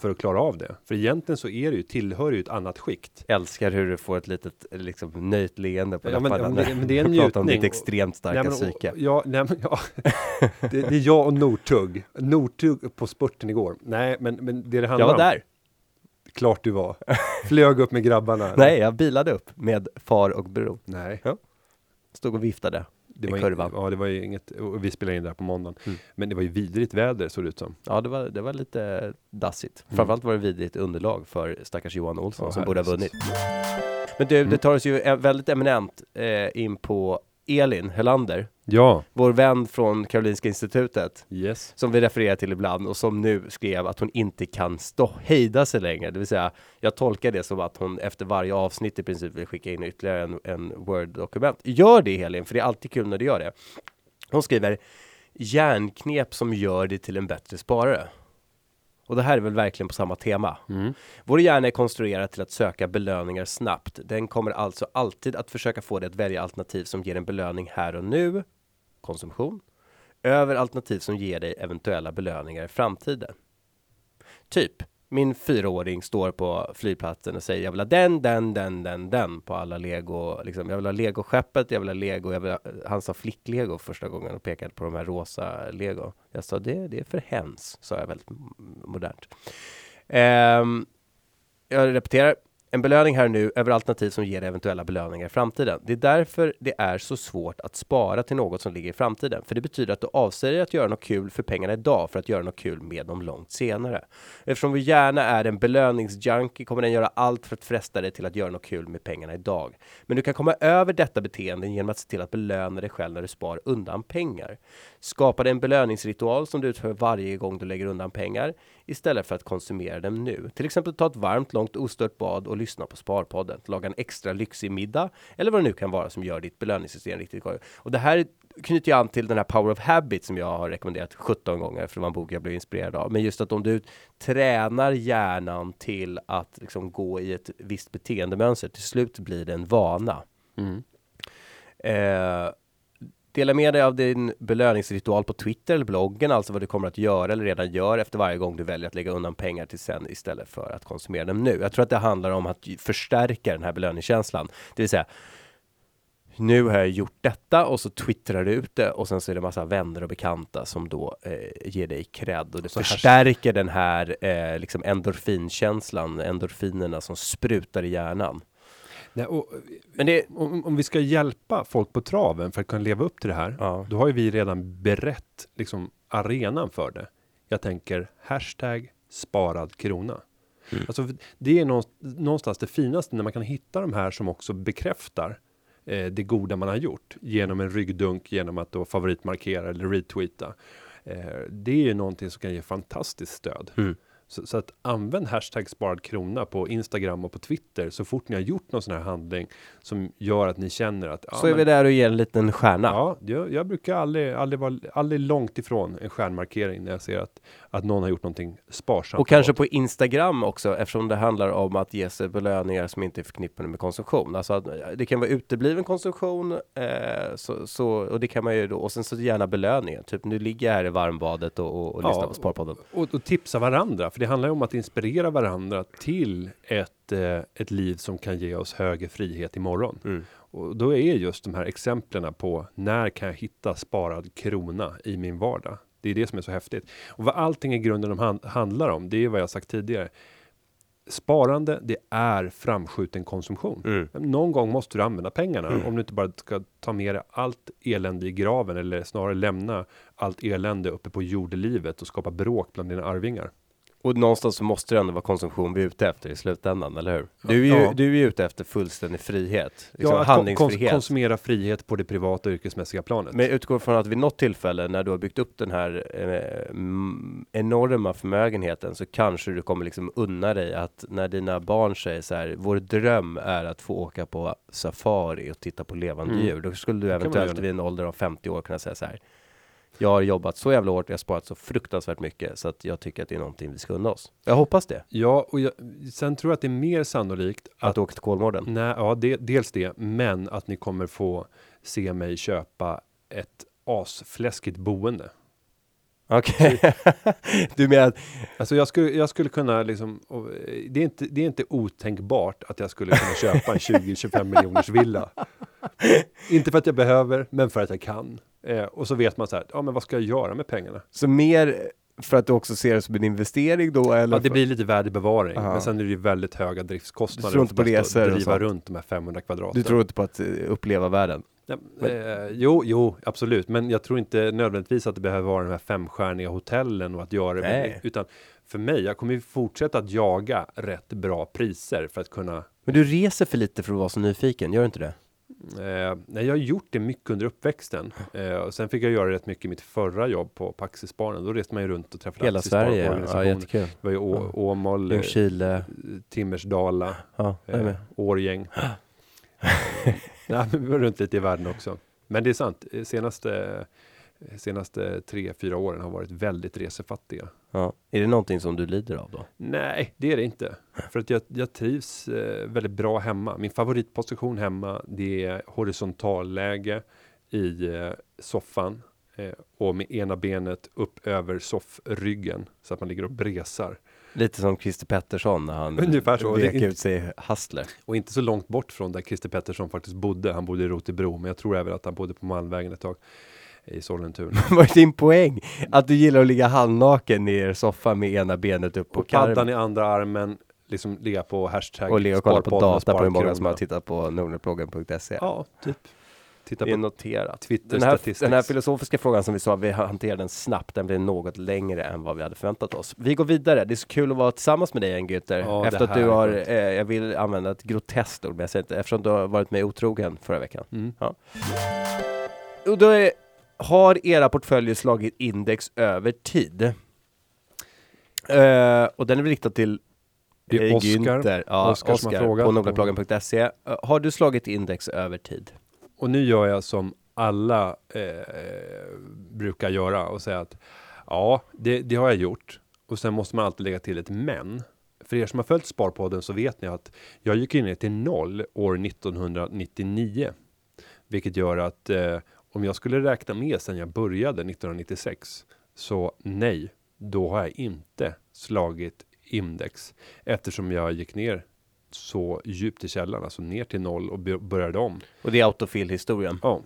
för att klara av det. För egentligen så är det ju, tillhör ju ett annat skikt. älskar hur du får ett litet liksom, nöjt leende på Ja, men- men det- men det är en pratar om njutning ditt extremt starka Nej, men, psyke. och, ja, nej, men, ja. det, det är jag och Nortugg. Nortugg på spurten igår. Nej, men, men det det Jag handlar var om. där. Klart du var. Flög upp med grabbarna. Nej, jag bilade upp med far och bror. Nej. Stod och viftade. Det var, kurvan. ja, det var ju inget, och vi spelade in där på måndagen. Mm. Men det var ju vidrigt väder såg det ut som. Ja, det var, det var lite dassigt. Mm. Framförallt var det vidrigt underlag för stackars Johan Olsson Ja, som borde ha vunnit. Men du, det Mm. tar oss ju eh, väldigt eminent eh, in på Elin Helander, Ja. vår vän från Karolinska institutet, Yes. som vi refererar till ibland och som nu skrev att hon inte kan stå, hejda sig längre. Det vill säga, jag tolkar det som att hon efter varje avsnitt i princip vill skicka in ytterligare en, en Word-dokument. Gör det Elin, för det är alltid kul när du gör det. Hon skriver järnknep som gör dig till en bättre sparare. Och det här är väl verkligen på samma tema. Mm. Vår hjärna är konstruerad till att söka belöningar snabbt. Den kommer alltså alltid att försöka få dig att välja alternativ som ger en belöning här och nu, konsumtion, över alternativ som ger dig eventuella belöningar i framtiden. Typ, min fyraåring står på flygplatsen och säger jag vill ha den, den, den, den, den på alla lego, liksom, jag vill ha legoskeppet, jag vill ha lego, jag vill ha, han sa flicklego första gången och pekade på de här rosa lego. Jag sa det, det är för hens, sa jag väldigt modernt. Um, jag repeterar. En belöning här nu över alternativ som ger eventuella belöningar i framtiden. Det är därför det är så svårt att spara till något som ligger i framtiden. För det betyder att du avsäger att göra något kul för pengarna idag för att göra något kul med dem långt senare. Eftersom vi gärna är en belöningsjunkie kommer den göra allt för att fresta dig till att göra något kul med pengarna idag. Men du kan komma över detta beteende genom att se till att belöna dig själv när du spar undan pengar. Skapa en belöningsritual som du utför varje gång du lägger undan pengar istället för att konsumera dem nu. Till exempel ta ett varmt, långt ostört bad och lyssna på Sparpodden. Laga en extra lyxig middag eller vad det nu kan vara som gör ditt belöningssystem riktigt gott. Och det här knyter jag an till den här Power of Habit som jag har rekommenderat 17 gånger för det var en bok jag blev inspirerad av. Men just att om du tränar hjärnan till att liksom gå i ett visst beteendemönster, till slut blir det en vana. Mm. Eh, Dela med dig av din belöningsritual på Twitter eller bloggen, alltså vad du kommer att göra eller redan gör efter varje gång du väljer att lägga undan pengar till sen istället för att konsumera dem nu. Jag tror att det handlar om att förstärka den här belöningskänslan, det vill säga nu har jag gjort detta och så twittrar du ut det och sen så är det massa vänner och bekanta som då eh, ger dig cred och det Så här- förstärker den här eh, liksom endorfinkänslan, endorfinerna som sprutar i hjärnan. Nej, och, Men det, om, om vi ska hjälpa folk på traven för att kunna leva upp till det här, ja, då har ju vi redan berett liksom arenan för det. Jag tänker hashtag sparad krona. Mm. Alltså, det är någonstans, det finaste när man kan hitta de här som också bekräftar eh, det goda man har gjort genom en ryggdunk, genom att då favoritmarkera eller retweeta. Eh, det är ju någonting som kan ge fantastiskt stöd. Mm. Så, så att använd hashtag sparad krona på Instagram och på Twitter så fort ni har gjort någon sån här handling som gör att ni känner att ja, så är vi där och ger en liten stjärna. Ja, jag, jag brukar aldrig, aldrig vara aldrig långt ifrån en stjärnmarkering när jag ser att, att någon har gjort någonting sparsamt. Och kanske på Instagram också eftersom det handlar om att ge sig belöningar som inte är förknippade med konsumtion. Alltså att eh, det kan vara utebliven konsumtion eh, så, så, och det kan man ju då och sen så gärna belöningen. Typ nu ligger jag här i varmbadet och, och, och Ja, lyssnar på Sparpodden. och, och tipsa varandra, för det handlar ju om att inspirera varandra till ett, eh, ett liv som kan ge oss högre frihet imorgon. Mm. Och då är just de här exemplen på när kan jag hitta sparad krona i min vardag? Det är det som är så häftigt. Och vad allting i grunden de hand, handlar om, det är vad jag sagt tidigare. Sparande, det är framskjuten konsumtion. Mm. Någon gång måste du använda pengarna Mm. om du inte bara ska ta med dig allt elände i graven eller snarare lämna allt elände uppe på jordelivet och skapa bråk bland dina arvingar. Och någonstans så måste det ändå vara konsumtion vi är ute efter i slutändan, eller hur? Du är ju, Ja. du är ju ute efter fullständig frihet, liksom Ja, handlingsfrihet. kons- konsumera frihet på det privata yrkesmässiga planet. Men utgår från att vid något tillfälle när du har byggt upp den här eh, enorma förmögenheten så kanske du kommer liksom unna dig att när dina barn säger så här, vår dröm är att få åka på safari och titta på levande Mm. djur. Då skulle du eventuellt vid en ålder av 50 år kunna säga så här. Jag har jobbat så jävla hårt, jag har sparat så fruktansvärt mycket så att jag tycker att det är någonting vi ska unna oss. Jag hoppas det. Ja, och jag, sen tror jag att det är mer sannolikt Att, att, åker till Kolmården. nej, ja, det, dels det, men att ni kommer få se mig köpa ett asfläskigt boende. Okej. du menar att Alltså jag skulle, jag skulle kunna liksom, eh, det är, inte, det är inte otänkbart att jag skulle kunna köpa en 20-25 miljoners villa. Inte för att jag behöver, men för att jag kan. Eh, och så vet man så här, ja men vad ska jag göra med pengarna? så mer för att du också ser det som en investering då eller? Ja, det blir lite värdebevaring, Aha. men sen är det ju väldigt höga Du driftskostnader. tror inte på resor driva runt de här 500 kvadraten. Du tror inte på att eh, uppleva världen? Ja, eh, jo, jo, absolut. Men jag tror inte nödvändigtvis att det behöver vara de här femstjärniga hotellen och att göra det. Nej. Med, utan för mig, jag kommer ju fortsätta att jaga rätt bra priser för att kunna Men du reser för lite för att vara så nyfiken, gör du inte det? Eh, nej, jag har gjort det mycket under uppväxten. Eh, och sen fick jag göra rätt mycket i mitt förra jobb på Paxisbaren. Då reste man ju runt och träffade Hela Sverige, ja, jättekul. Det var ju Å-. Åmål, eh, Ljungskile, Timmersdala, ja, eh. Årgäng. nej, men vi var runt lite i världen också. Men det är sant, eh, senaste, senaste tre, fyra åren har varit väldigt resefattiga. Ja. Är det någonting som du lider av då? Nej, det är det inte. För att jag, jag trivs eh, väldigt bra hemma. Min favoritposition hemma, det är horisontalläge i eh, soffan eh, och med ena benet upp över soffryggen så att man ligger och bresar. Lite som Christer Pettersson när han Ungefär så. vek ut sig i hustler. Och inte så långt bort från där Christer Pettersson faktiskt bodde. Han bodde i Rotebro, men jag tror även att han bodde på Malmvägen ett tag i Sollentuna. Vad är din poäng? Att du gillar att ligga halvnaken i soffan med ena benet upp på Och paddan karmen? i andra armen, liksom ligga på hashtag Och ligga och kolla på data på hur många som har tittat på nordnetbloggen.se. Ja, typ. Titta på noterat. Twitter Den här, den här filosofiska frågan som vi sa, vi hanterar den snabbt, den blir något längre än vad vi hade förväntat oss. Vi går vidare, det är så kul att vara tillsammans med dig igen Günther. Ja, Efter att du har, eh, jag vill använda ett groteskt ord, men jag säger inte, eftersom du har varit mig otrogen förra veckan. Mm. Och då är, har era portföljer slagit index över tid? Eh, och den är väl riktad till Det är eh, Oscar. Günther, ja, Oscar som har Oscar frågat. på nordbloggen.se. Eh, har du slagit index över tid? Och nu gör jag som alla eh, brukar göra och säga att ja, det, det har jag gjort. Och sen måste man alltid lägga till ett men. För er som har följt Sparpodden så vet ni att jag gick in till noll år 1999. Vilket gör att eh, om jag skulle räkna med sen jag började 1996 så nej, då har jag inte slagit index eftersom jag gick ner så djupt i källan, alltså ner till noll och började om. Och det är autofill-historien. Ja.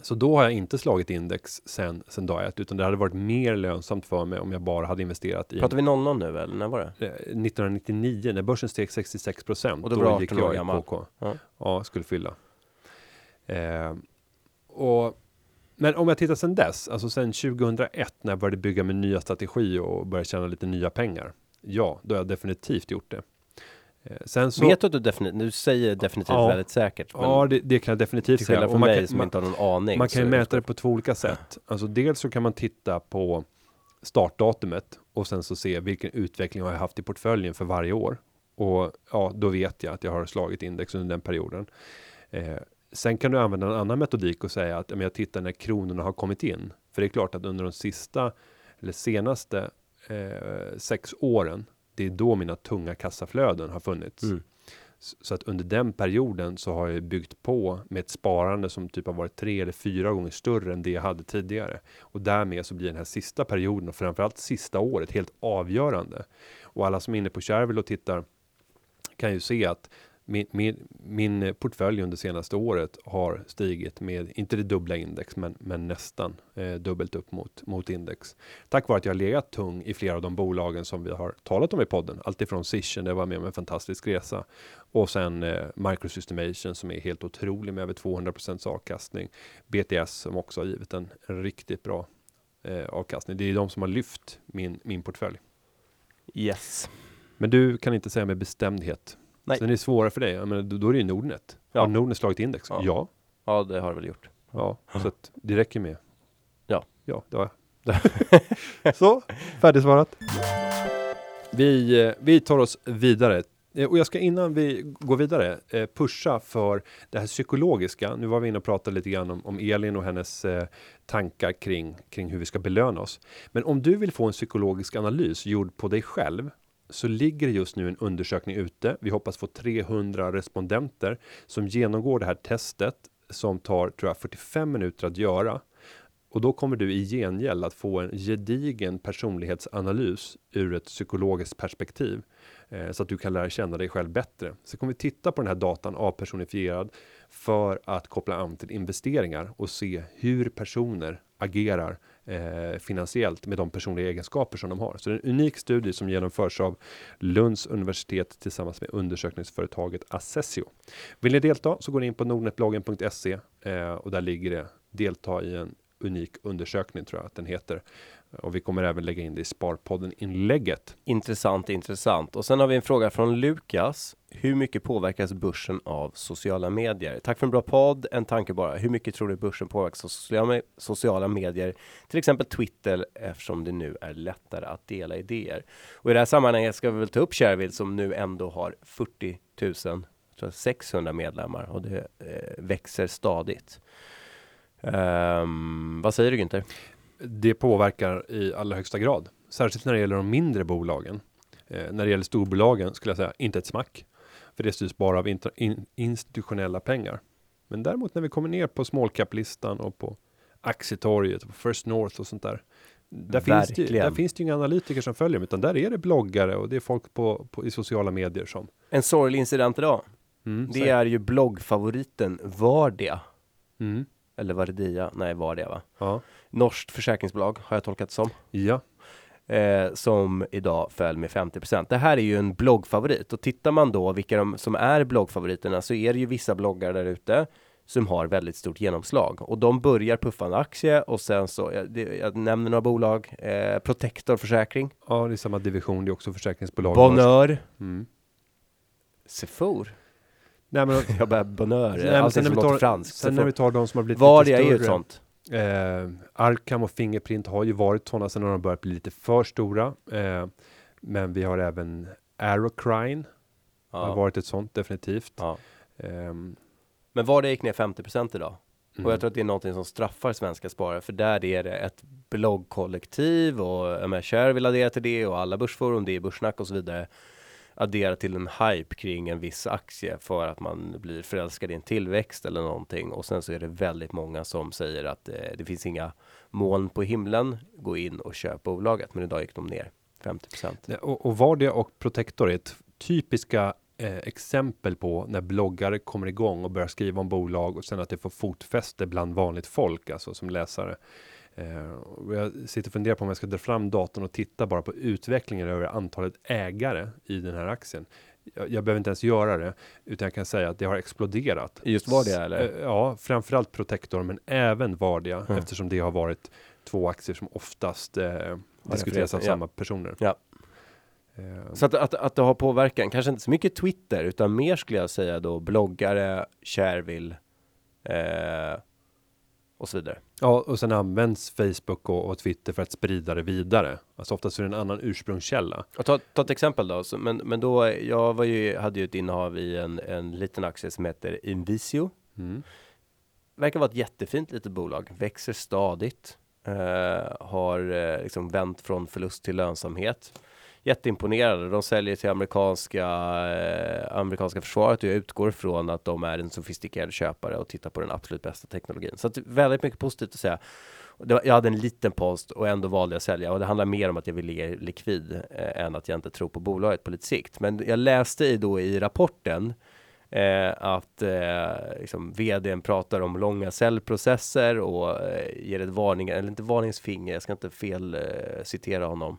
Så då har jag inte slagit index sen, sen dag ett, utan det hade varit mer lönsamt för mig om jag bara hade investerat i Pratar vi 00 nu eller när var det? eh, 1999 när börsen steg 66 procent. Och då 18 gick jag i gammal. KK. Ja. Ja, skulle fylla. Eh, och, men om jag tittar sen dess, alltså sen 2001 när jag började bygga min nya strategi och började tjäna lite nya pengar. Ja, då har jag definitivt gjort det. Eh, sen så, Vet du att du definitivt, du säger definitivt Ja. väldigt säkert. Ja, det, det kan jag definitivt säga. skillnad Och man mig kan- som man- inte har någon aning. Man kan ju mäta det på två olika sätt. Alltså dels så kan man titta på startdatumet och sen så se vilken utveckling har jag haft i portföljen för varje år. Och ja, då vet jag att jag har slagit index under den perioden. Eh, sen kan du använda en annan metodik och säga att jag tittar när kronorna har kommit in. För det är klart att under de sista eller senaste eh, sex åren, det är då mina tunga kassaflöden har funnits. Mm. Så att under den perioden så har jag byggt på med ett sparande som typ har varit tre eller fyra gånger större än det jag hade tidigare. Och därmed så blir den här sista perioden och framförallt sista året helt avgörande. Och alla som är inne på Shareville och tittar kan ju se att min, min, min portfölj under senaste året har stigit med, inte det dubbla index, men, men nästan eh, dubbelt upp mot, mot index. Tack vare att jag har legat tung i flera av de bolagen som vi har talat om i podden. Alltifrån Cision, det var med om en fantastisk resa. Och sen eh, Microsystemation som är helt otrolig med över 200% avkastning. BTS som också har givit en, en riktigt bra eh, avkastning. Det är de som har lyft min, min portfölj. Yes. Men du kan inte säga med bestämdhet. Nej. Sen är det svårare för dig. Jag menar, då, är det ju Nordnet. Ja. Har Nordnet slagit index? Ja. Ja. Ja, det har det väl gjort. Ja, så att det räcker med. Ja. Ja, det har jag. så, färdigsvarat. Vi, eh, vi tar oss vidare. Eh, Och jag ska innan vi går vidare eh, pusha för det här psykologiska. Nu var vi inne och pratade lite grann om, om Elin och hennes eh, tankar kring, kring hur vi ska belöna oss. Men om du vill få en psykologisk analys gjord på dig själv så ligger det just nu en undersökning ute. Vi hoppas få 300 respondenter som genomgår det här testet som tar tror jag 45 minuter att göra. Och då kommer du i gengäld att få en gedigen personlighetsanalys ur ett psykologiskt perspektiv. Eh, så att du kan lära känna dig själv bättre. Så kommer vi titta på den här datan avpersonifierad för att koppla an till investeringar och se hur personer agerar eh, finansiellt med de personliga egenskaper som de har. Så det är en unik studie som genomförs av Lunds universitet tillsammans med undersökningsföretaget Assessio. Vill ni delta så går ni in på nordnetbloggen.se eh, och där ligger det delta i en unik undersökning tror jag att den heter. Och vi kommer även lägga in det i Sparpodden inlägget. Intressant, intressant. Och sen har vi en fråga från Lukas. Hur mycket påverkas börsen av sociala medier? Tack för en bra podd. En tanke bara. Hur mycket tror du börsen påverkas av sociala, sociala medier? Till exempel Twitter eftersom det nu är lättare att dela idéer. Och i det här sammanhanget ska vi väl ta upp Shareville som nu ändå har 40 000 tror jag, 600 medlemmar och det eh, växer stadigt. Um, vad säger du Günther? Det påverkar i allra högsta grad, särskilt när det gäller de mindre bolagen. Eh, när det gäller storbolagen skulle jag säga inte ett smack, för det styrs bara av in- institutionella pengar. Men däremot när vi kommer ner på small cap-listan och på aktietorget och på First North och sånt där. Där finns, det, där finns det ju inga analytiker som följer, utan där är det bloggare och det är folk på, på, i sociala medier som. En sorglig incident idag. Mm, Det är ju bloggfavoriten Vardia. Mm, Eller Vardia, nej Vardia va? ja, Norskt försäkringsbolag har jag tolkat det som. ja, eh, som idag föll med 50% Det här är ju en bloggfavorit och tittar man då vilka de som är bloggfavoriterna så är det ju vissa bloggar där ute som har väldigt stort genomslag och de börjar puffa en aktie och sen så jag, jag nämner några bolag eh, Protector försäkring. Ja, det är samma division. Det är också försäkringsbolag. Bonheur. Mm. Sefour. Nej, men, Jag börjar Bonheur. Nej, men Allting sen när tar- sen när vi tar de som har blivit Var lite det är ju ett större. sånt. Eh, Arkham och Fingerprint har ju varit sådana sen har de börjat bli lite för stora. Eh, men vi har även Aerocrine har Ja. varit ett sånt definitivt. Ja. Ehm, Men var det gick ner 50% idag. mm. Och jag tror att det är någonting som straffar svenska sparare, för där är det ett bloggkollektiv och MHR vill addera till det och alla börsforum, det är börssnack och så vidare. Addera till en hype kring en viss aktie för att man blir förälskad i en tillväxt eller någonting. Och sen så är det väldigt många som säger att eh, det finns inga moln på himlen. Gå in och köp bolaget. Men idag gick de ner 50 % Och, och Vardia och Protector är ett typiska eh, exempel på när bloggare kommer igång och börjar skriva om bolag och sen att det får fotfäste bland vanligt folk, alltså som läsare. Eh, jag sitter och funderar på om jag ska dra fram datorn och titta bara på utvecklingen över antalet ägare i den här aktien. Jag, jag behöver inte ens göra det, utan jag kan säga att det har exploderat. Just Vardia, eller? Eh, Ja, framförallt Protector, men även Vardia, Mm. eftersom det har varit två aktier som oftast eh, diskuteras av ja. samma personer. Ja. Eh, Så att, att, att det har påverkan, kanske inte så mycket Twitter, utan mer skulle jag säga då bloggare, Shareville eh, och så vidare. Ja, och sen används Facebook och, och Twitter för att sprida det vidare. Alltså oftast är det en annan ursprungskälla. Och ta, ta ett exempel då, så, men, men då, jag var ju, hade ju ett innehav i en, en liten aktie som heter Invisio. Mm. Verkar vara ett jättefint litet bolag, växer stadigt, eh, har eh, liksom vänt från förlust till lönsamhet. Jätteimponerade, de säljer till amerikanska, eh, amerikanska försvaret och jag utgår från att de är en sofistikerad köpare och tittar på den absolut bästa teknologin. Så att väldigt mycket positivt att säga. Det var- Jag hade en liten post och ändå valde jag att sälja och det handlar mer om att jag vill ligga likvid eh, än att jag inte tror på bolaget på lite sikt. Men jag läste i då i rapporten eh, att eh, liksom vdn pratar om långa säljprocesser och eh, ger ett varning, eller inte varningsfinger, jag ska inte fel eh, citera honom,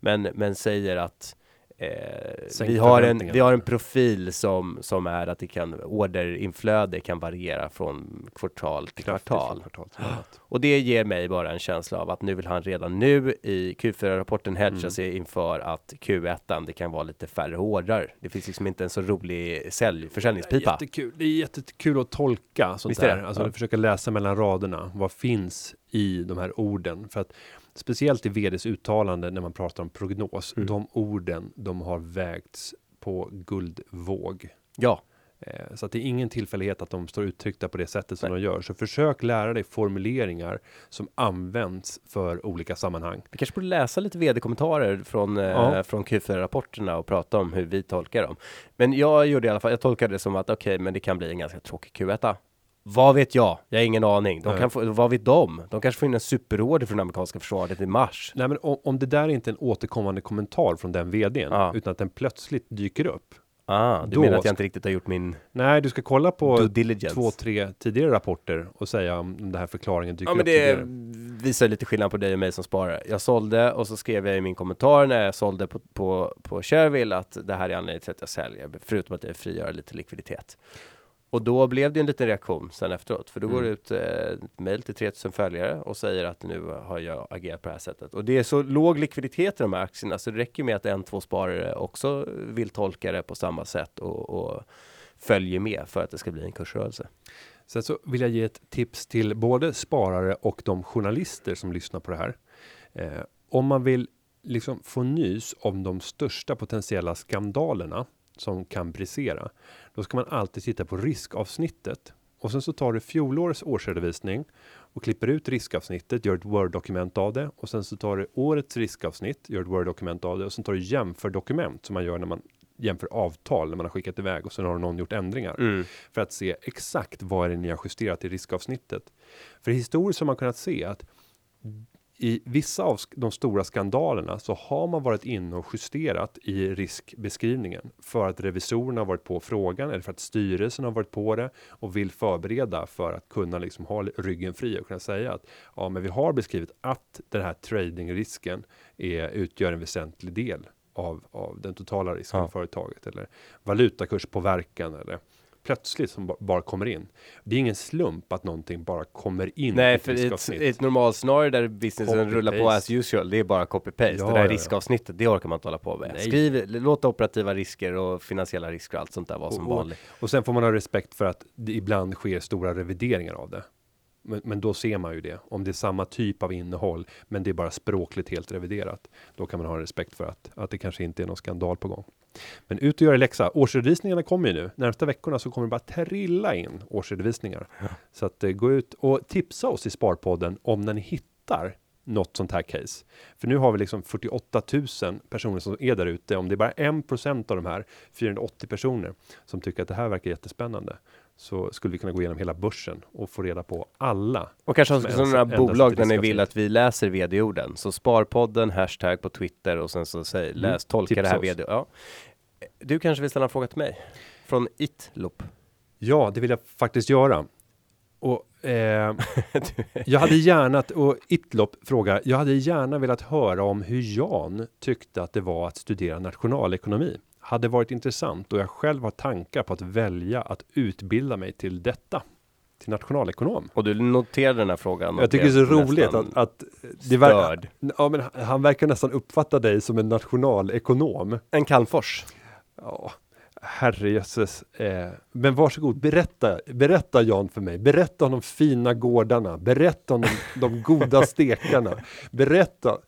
men, men säger att eh, vi, har en, vi har en profil som, som är att det kan orderinflöde kan variera från kvartal till Kraftigt kvartal. kvartal till. Och det ger mig bara en känsla av att nu vill han redan nu i Q4-rapporten hedga Mm. sig inför att Q1 det kan vara lite färre ordrar. Det finns liksom inte en så rolig sälj, försäljningspipa. Jättekul. Det är jättekul att tolka sånt Visst är det? där. Alltså Ja. försöka läsa mellan raderna. Vad finns i de här orden? För att speciellt i vds uttalande när man pratar om prognos. Mm. De orden, de har vägts på guldvåg. Ja, Eh, Så att det är ingen tillfällighet att de står uttryckta på det sättet som de gör. Så försök lära dig formuleringar som används för olika sammanhang. vi kanske borde läsa lite vd-kommentarer från, eh, Ja. från Q4-rapporterna och prata om hur vi tolkar dem. Men jag gjorde i alla fall, jag tolkade det som att okej, men det kan bli en ganska tråkig Q1. Vad vet jag? Jag har ingen aning. De kan få, vad vet de? De kanske får in en superorder från amerikanska försvaret i mars. Nej, men om, om det där är inte är en återkommande kommentar från den vdn, Ja. utan att den plötsligt dyker upp. Ah, du Då menar att jag inte riktigt har gjort min Nej, du ska kolla på två, tre tidigare rapporter och säga om den här förklaringen dyker Ja men upp det tidigare. visar lite skillnad på dig och mig som sparare. Jag sålde och så skrev jag i min kommentar när jag sålde på, på, på Shareville att det här är anledningen till att jag säljer, förutom att jag frigör lite likviditet. Och då blev det en liten reaktion sen efteråt, för då går Mm. det ut eh, ett mejl till 3000 följare och säger att nu har jag agerat på det här sättet. Och det är så låg likviditet i de här aktierna så det räcker med att en, två sparare också vill tolka det på samma sätt och, och följer med för att det ska bli en kursrörelse. Sen så vill jag ge ett tips till både sparare och de journalister som lyssnar på det här. Eh, om man vill liksom få nys om de största potentiella skandalerna som kan brisera, då ska man alltid titta på riskavsnittet. Och sen så tar du fjolårets årsredovisning och klipper ut riskavsnittet, gör ett Word-dokument av det. Och sen så tar du årets riskavsnitt, gör ett Word-dokument av det. Och sen tar du jämför dokument som man gör när man jämför avtal när man har skickat iväg och sen har någon gjort ändringar. För att se exakt vad är det ni har justerat i riskavsnittet. För historiskt har man kunnat se att i vissa av de stora skandalerna så har man varit inne och justerat i riskbeskrivningen för att revisorerna har varit på frågan eller för att styrelsen har varit på det och vill förbereda för att kunna liksom ha ryggen fri och kunna säga att ja, men vi har beskrivit att den här tradingrisken är, utgör en väsentlig del av, av den totala risken Ja. företaget eller valutakurspåverkan eller plötsligt som ba- bara kommer in. Det är ingen slump att någonting bara kommer in. Nej, för ett, ett normalscenario där businessen rullar på as usual, det är bara copy-paste. Ja, det där ja, ja. riskavsnittet, det orkar man inte hålla på med. Nej. Skriv, låt operativa risker och finansiella risker och allt sånt där vara som vanligt. Och sen får man ha respekt för att det ibland sker stora revideringar av det. Men, men då ser man ju det. Om det är samma typ av innehåll, men det är bara språkligt helt reviderat. Då kan man ha respekt för att, att det kanske inte är någon skandal på gång. Men ut och göra läxa. Årsredovisningarna kommer ju nu. Närmsta veckorna så kommer det bara trilla in årsredovisningar. Så att eh, gå ut och tipsa oss i Sparpodden om när ni hittar något sånt här case. För nu har vi liksom 48 000 personer som är där ute. Om det är bara 1% av de här 480 personer som tycker att det här verkar jättespännande så skulle vi kunna gå igenom hela börsen och få reda på alla. Och kanske Som sådana bolag där ni vill att vi läser vd-orden. Så Sparpodden, hashtag på Twitter och sen så säg, Mm. läs, tolka Tipsa det här vd. Ja. Du kanske vill ställa en fråga till mig? Från Itlop. Ja, det vill jag faktiskt göra. Och eh, jag hade gärna, och Itlop frågar, jag hade gärna velat höra om hur Jan tyckte att det var att studera nationalekonomi. Hade varit intressant och jag själv har tankar på att välja att utbilda mig till detta. Till nationalekonom. Och du noterade den här frågan. Jag tycker det är så roligt att, att det ver- störd. ja, men han verkar nästan uppfatta dig som en nationalekonom. En Calmfors. Ja, herrejösses. Eh, men varsågod, berätta, berätta Jan för mig. Berätta om de fina gårdarna. Berätta om de, de goda stekarna. Berätta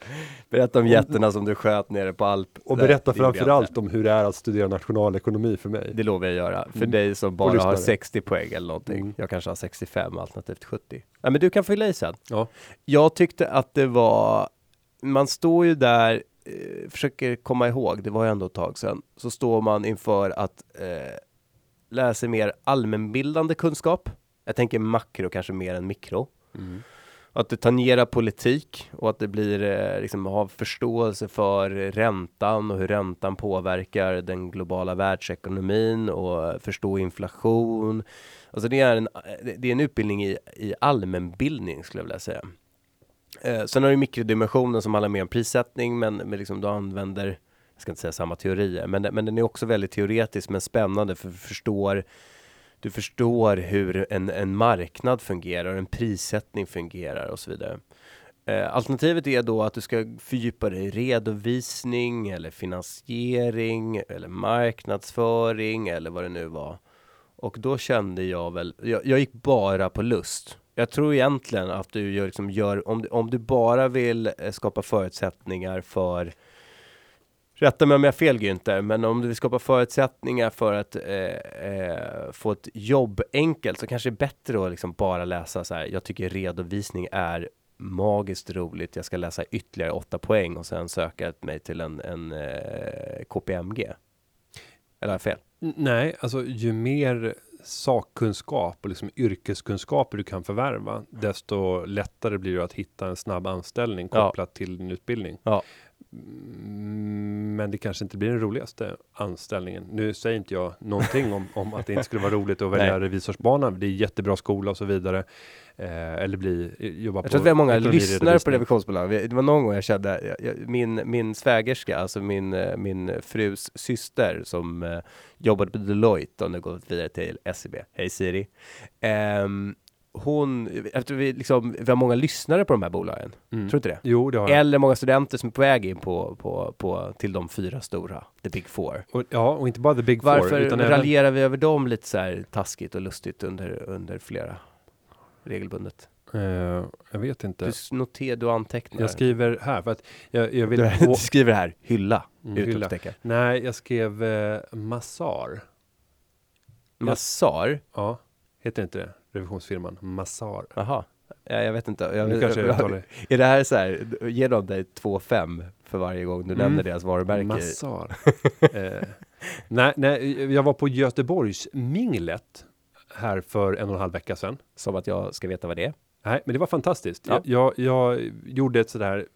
Berätta om jätterna som du sköt nere på Alp. och Nej, berätta framförallt om hur det är att studera nationalekonomi för mig. Det lovar jag göra. För Mm. dig som bara har lyssnare. 60 poäng eller någonting. Mm. Jag kanske har 65 alternativt 70. Nej men du kan fylla i sen. Ja. Jag tyckte att det var, man står ju där, eh, försöker komma ihåg, det var ju ändå ett tag sedan, så står man inför att eh, lära sig mer allmänbildande kunskap. Jag tänker makro kanske mer än mikro. Mm. Att det tangerar politik och att det blir eh, liksom ha förståelse för räntan och hur räntan påverkar den globala världsekonomin och förstå inflation. Alltså det är en, det är en utbildning i, i allmänbildning skulle jag vilja säga. Eh, sen har du mikrodimensionen som handlar mer om prissättning men, men liksom du använder, jag ska inte säga samma teorier, men, men den är också väldigt teoretisk men spännande för du förstår du förstår hur en, en marknad fungerar, en prissättning fungerar och så vidare. Eh, alternativet är då att du ska fördjupa dig i redovisning eller finansiering eller marknadsföring eller vad det nu var. Och då kände jag väl, jag, jag gick bara på lust. Jag tror egentligen att du gör, liksom gör om, du- om du bara vill eh, skapa förutsättningar för Rätta mig om jag har fel Günther, men om du vill skapa förutsättningar för att eh, eh, få ett jobb enkelt så kanske det är bättre att liksom bara läsa så här. Jag tycker redovisning är magiskt roligt. Jag ska läsa ytterligare åtta poäng och sen söka mig till en, en eh, KPMG. Eller har jag fel? Nej, alltså ju mer sakkunskap och liksom yrkeskunskaper du kan förvärva, desto lättare blir det att hitta en snabb anställning Ja. kopplat till din utbildning. Ja. Mm, Men det kanske inte blir den roligaste anställningen. Nu säger inte jag någonting om, om att det inte skulle vara roligt att välja Nej. revisorsbanan. Det är jättebra skola och så vidare. Eh, eller bli, jobba Jag på tror att vi har många lyssnare på revisionsbolag. Vi- Det var någon gång jag kände, jag, jag, min, min svägerska, alltså min, eh, min frus syster som eh, jobbade på Deloitte och nu gått vidare till SEB. Hej Siri. Ehm, hon, efter vi, liksom, vi har många lyssnare på de här bolagen, Mm. tror du inte det? Jo, det har jag. Eller många studenter som är på väg in på, på, på, till de fyra stora, the big four. Och, ja, och inte bara the big four. Varför utan även, raljerar vi över dem lite så här taskigt och lustigt under, under flera regelbundet? eh, jag vet inte. Du noterar, du antecknar. Jag skriver här för att jag, jag vill... Du, skriver här, hylla, Mm, hylla. Nej, jag skrev eh, Massar. Massar, Ja, heter inte det? Revisionsfirman Massar. jaha. Ja, jag vet inte. Jag, Nu kanske jag uttalar är det här så här, ger de dig 2,5 för varje gång du Mm. nämner deras varumärke? Massar. eh, nej, nej, jag var på Göteborgs minglet här för en och en halv vecka sedan. Som att jag ska veta vad det är? Nej, men det var fantastiskt. Ja. Jag, jag, gjorde ett sådär,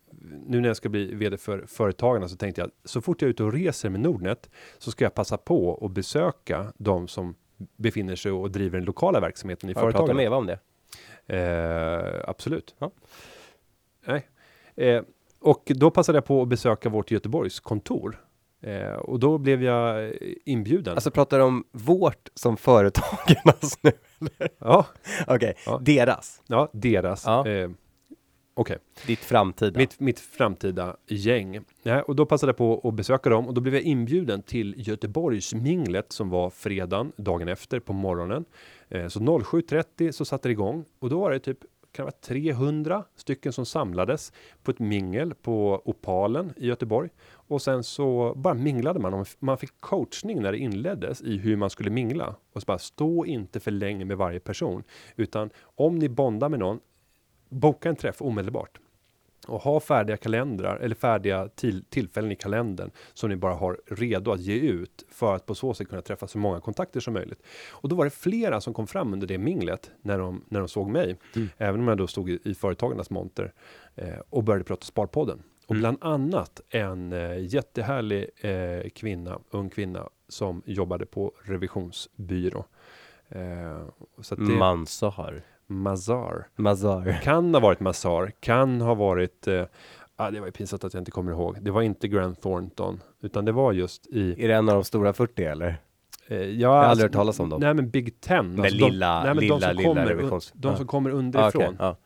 nu när jag ska bli vd för Företagarna så tänkte jag så fort jag är ute och reser med Nordnet så ska jag passa på att besöka de som befinner sig och driver den lokala verksamheten i Har du pratat med Eva om det? Eh, absolut. Ja. Nej. Eh, och då passade jag på att besöka vårt Göteborgs kontor. Eh, och då blev jag inbjuden. Alltså pratar du om vårt som företagarnas nu? ja, Okej, Ja. deras. ja, deras. Ja. Okej, Ditt framtida. mitt, mitt framtida gäng. Ja, och då passade jag på att besöka dem och då blev jag inbjuden till Göteborgsminglet som var fredagen, dagen efter på morgonen. Eh, så 07.30 så satte det igång och då var det typ kan vara 300 stycken som samlades på ett mingel på Opalen i Göteborg. Och sen så bara minglade man. Man fick coachning när det inleddes i hur man skulle mingla. Och så bara stå inte för länge med varje person. Utan om ni bondar med någon, boka en träff omedelbart. Och ha färdiga kalendrar eller färdiga till, tillfällen i kalendern som ni bara har redo att ge ut för att på så sätt kunna träffa så många kontakter som möjligt. Och då var det flera som kom fram under det minglet när de, när de såg mig, även om jag då stod i, i företagarnas monter eh, och började prata Sparpodden. Och Mm. bland annat en eh, jättehärlig eh, kvinna, ung kvinna som jobbade på revisionsbyrå. Eh, så att det, Mansar. Mazar. Mazar. Kan ha varit Mazar, kan ha varit, eh, ah, det var ju pinsamt att jag inte kommer ihåg. Det var inte Grant Thornton, utan det var just i, Är det en av de stora 40 eller? eh, ja, Jag har aldrig alltså, hört talas om dem. Nej men Big Ten. Alltså lilla- de, nej, men lilla, de som lilla kommer, revisions- de som kommer Ah, underifrån okej, ja. eh,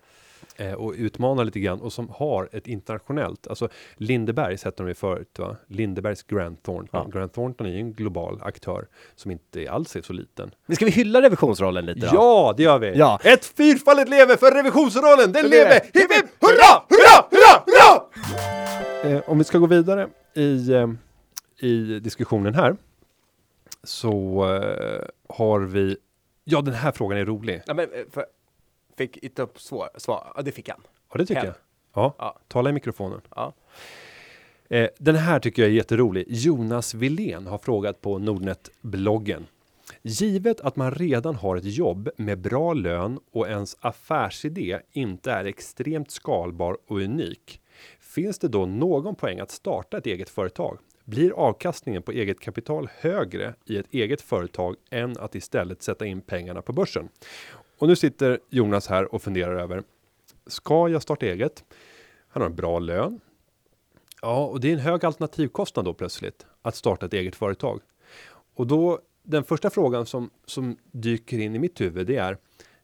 och utmanar lite grann och som har ett internationellt, alltså Lindebergs hette de ju förut va? Lindebergs Grant Thornton. Ja. Grant Thornton är ju en global aktör som inte alls är så liten. Men ska vi hylla revisionsrollen lite då? Ja, det gör vi! Ja. Ett fyrfaldigt leve för revisionsrollen! Den lever! Hipp hipp hurra, hurra, hurra, hurra! Eh, om vi ska gå vidare i, eh, i diskussionen här så eh, har vi, ja den här frågan är rolig. Ja, men, eh, för, fick inte upp svar, svar. Ja, det fick han. Ja det tycker Hen. jag. Ja, Ja. tala i mikrofonen. Ja. Eh, den här tycker jag är jätterolig. Jonas Wilén har frågat på Nordnet-bloggen. Givet att man redan har ett jobb med bra lön och ens affärsidé inte är extremt skalbar och unik. Finns det då någon poäng att starta ett eget företag? Blir avkastningen på eget kapital högre i ett eget företag än att istället sätta in pengarna på börsen? Och nu sitter Jonas här och funderar över. Ska jag starta eget? Han har en bra lön. Ja, och det är en hög alternativkostnad då plötsligt att starta ett eget företag. Och då den första frågan som som dyker in i mitt huvud, det är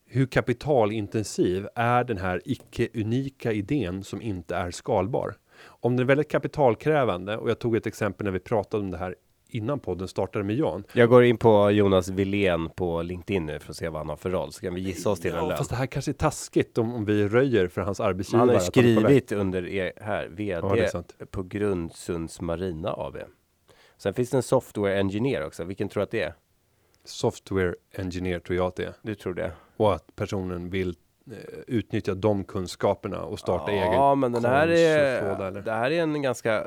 hur kapitalintensiv är den här icke unika idén som inte är skalbar? Om den är väldigt kapitalkrävande och jag tog ett exempel när vi pratade om det här innan podden startade med Jan. Jag går in på Jonas Wilén på LinkedIn nu för att se vad han har för roll. Så kan vi gissa oss till en Ja, lön. fast det här kanske är taskigt om, om vi röjer för hans arbetsgivare. Han har skrivit under er, här, Ja, VD sant. på Grundsunds Marina AB. Sen finns det en software engineer också. Vilken tror du att det är? Software engineer tror jag att det är. Du tror det? Och att personen vill eh, utnyttja de kunskaperna och starta egen Ja, men den här är, det här är en ganska,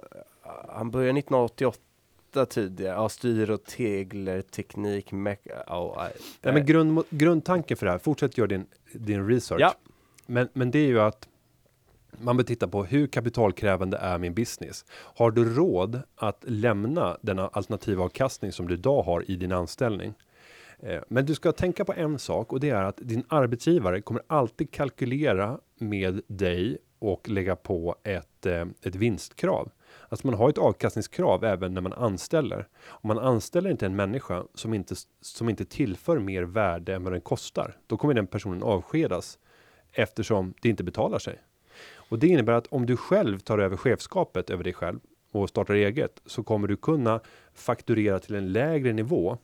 han började 1988 tidigare, ja, styr och tegler, teknik, mek, ja, nej. Nej, men grund, grundtanken för det här, fortsätt göra din, din research. Ja. Men, men det är ju att man bör titta på hur kapitalkrävande är min business? Har du råd att lämna den alternativa avkastning som du idag har i din anställning? Eh, Men du ska tänka på en sak och det är att din arbetsgivare kommer alltid kalkylera med dig och lägga på ett, eh, ett vinstkrav. Alltså man har ett avkastningskrav även när man anställer. Om man anställer inte en människa som inte, som inte tillför mer värde än vad den kostar, då kommer den personen avskedas eftersom det inte betalar sig. Och det innebär att om du själv tar över chefskapet över dig själv och startar eget så kommer du kunna fakturera till en lägre nivå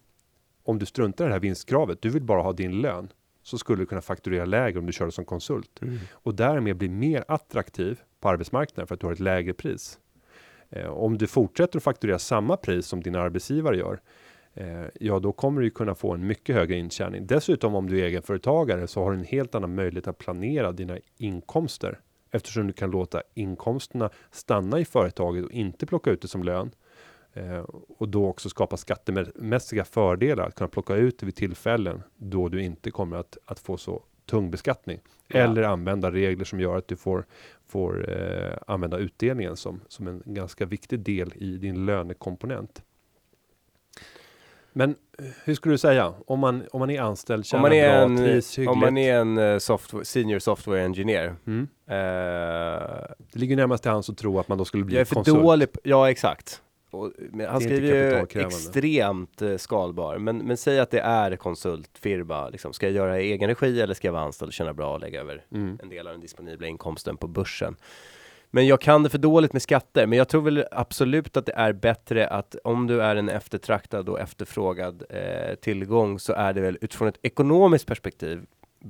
om du struntar i det här vinstkravet. Du vill bara ha din lön så skulle du kunna fakturera lägre om du kör som konsult och därmed bli mer attraktiv på arbetsmarknaden för att du har ett lägre pris. Eh, om du fortsätter att fakturera samma pris som din arbetsgivare gör, eh, ja då kommer du kunna få en mycket högre intjäning. Dessutom om du är egenföretagare så har du en helt annan möjlighet att planera dina inkomster eftersom du kan låta inkomsterna stanna i företaget och inte plocka ut det som lön. Eh, och då också skapa skattemässiga fördelar att kunna plocka ut det vid tillfällen då du inte kommer att, att få så tung beskattning. Ja. Eller använda regler som gör att du får, får eh, använda utdelningen som, som en ganska viktig del i din lönekomponent. Men eh, hur skulle du säga om man, om man är anställd, Om man är bra, en, trivs om man är en eh, software, senior software engineer. mm. Eh, Det ligger närmast till hands att tro att man då skulle bli jag är för konsult. dålig, ja exakt. Och, han skriver ju extremt eh, skalbar. Men, men säg att det är konsultfirma. Liksom. Ska jag göra i egen regi eller ska jag vara anställd och tjäna bra och lägga över Mm. en del av den disponibla inkomsten på börsen? Men jag kan det för dåligt med skatter. Men jag tror väl absolut att det är bättre att om du är en eftertraktad och efterfrågad eh, tillgång så är det väl utifrån ett ekonomiskt perspektiv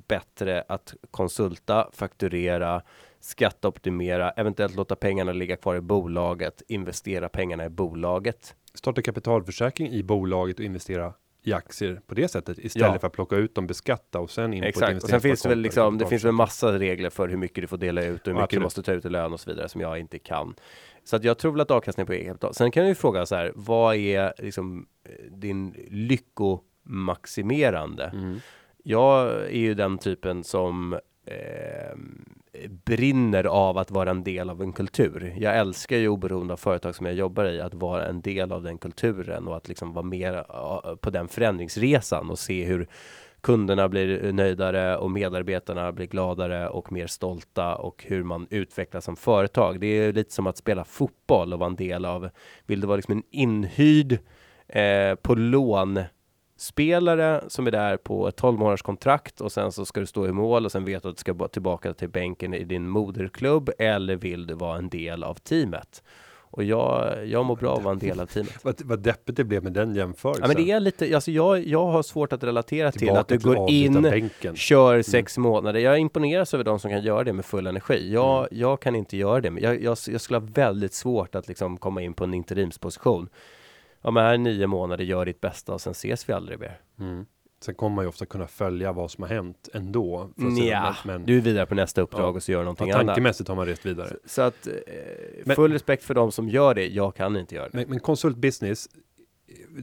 bättre att konsulta, fakturera, skatteoptimera, eventuellt låta pengarna ligga kvar i bolaget, investera pengarna i bolaget. Starta kapitalförsäkring i bolaget och investera i aktier på det sättet istället Ja. för att plocka ut dem, beskatta och sen in på ett Exakt, och sen finns det väl liksom, det finns väl massa regler för hur mycket du får dela ut och hur mycket Absolut. du måste ta ut i lön och så vidare som jag inte kan. Så att jag tror väl att avkastning på eget kapital. Sen kan jag ju fråga så här, vad är liksom eh, din lyckomaximerande? Mm. Jag är ju den typen som eh, brinner av att vara en del av en kultur. Jag älskar ju oberoende av företag som jag jobbar i att vara en del av den kulturen och att liksom vara med eh, på den förändringsresan och se hur kunderna blir nöjdare och medarbetarna blir gladare och mer stolta och hur man utvecklas som företag. Det är lite som att spela fotboll och vara en del av, vill du vara liksom en inhyrd eh, på lån spelare som är där på ett 12 månaders kontrakt och sen så ska du stå i mål och sen vet du att du ska tillbaka till bänken i din moderklubb eller vill du vara en del av teamet? Och jag, jag mår bra av att vara en del av teamet. Vad, vad deppigt det blev med den jämförelsen. Ja, men det är lite, alltså jag, jag har svårt att relatera till Tillbaka att du till går in, avbytarbänken. kör sex månader. Jag imponeras över de som kan göra det med full energi. Jag, Mm. jag kan inte göra det. Jag, jag, jag skulle ha väldigt svårt att liksom komma in på en interimsposition. Ja, men här är nio månader, gör ditt bästa och sen ses vi aldrig mer. Mm. Sen kommer man ju ofta kunna följa vad som har hänt ändå. Nja, men, du är vidare på nästa uppdrag Ja. och så gör någonting ja, annat. tankemässigt har man rest vidare. Så, så att, eh, Men- full respekt för de som gör det. Jag kan inte göra det. Men, men konsultbusiness,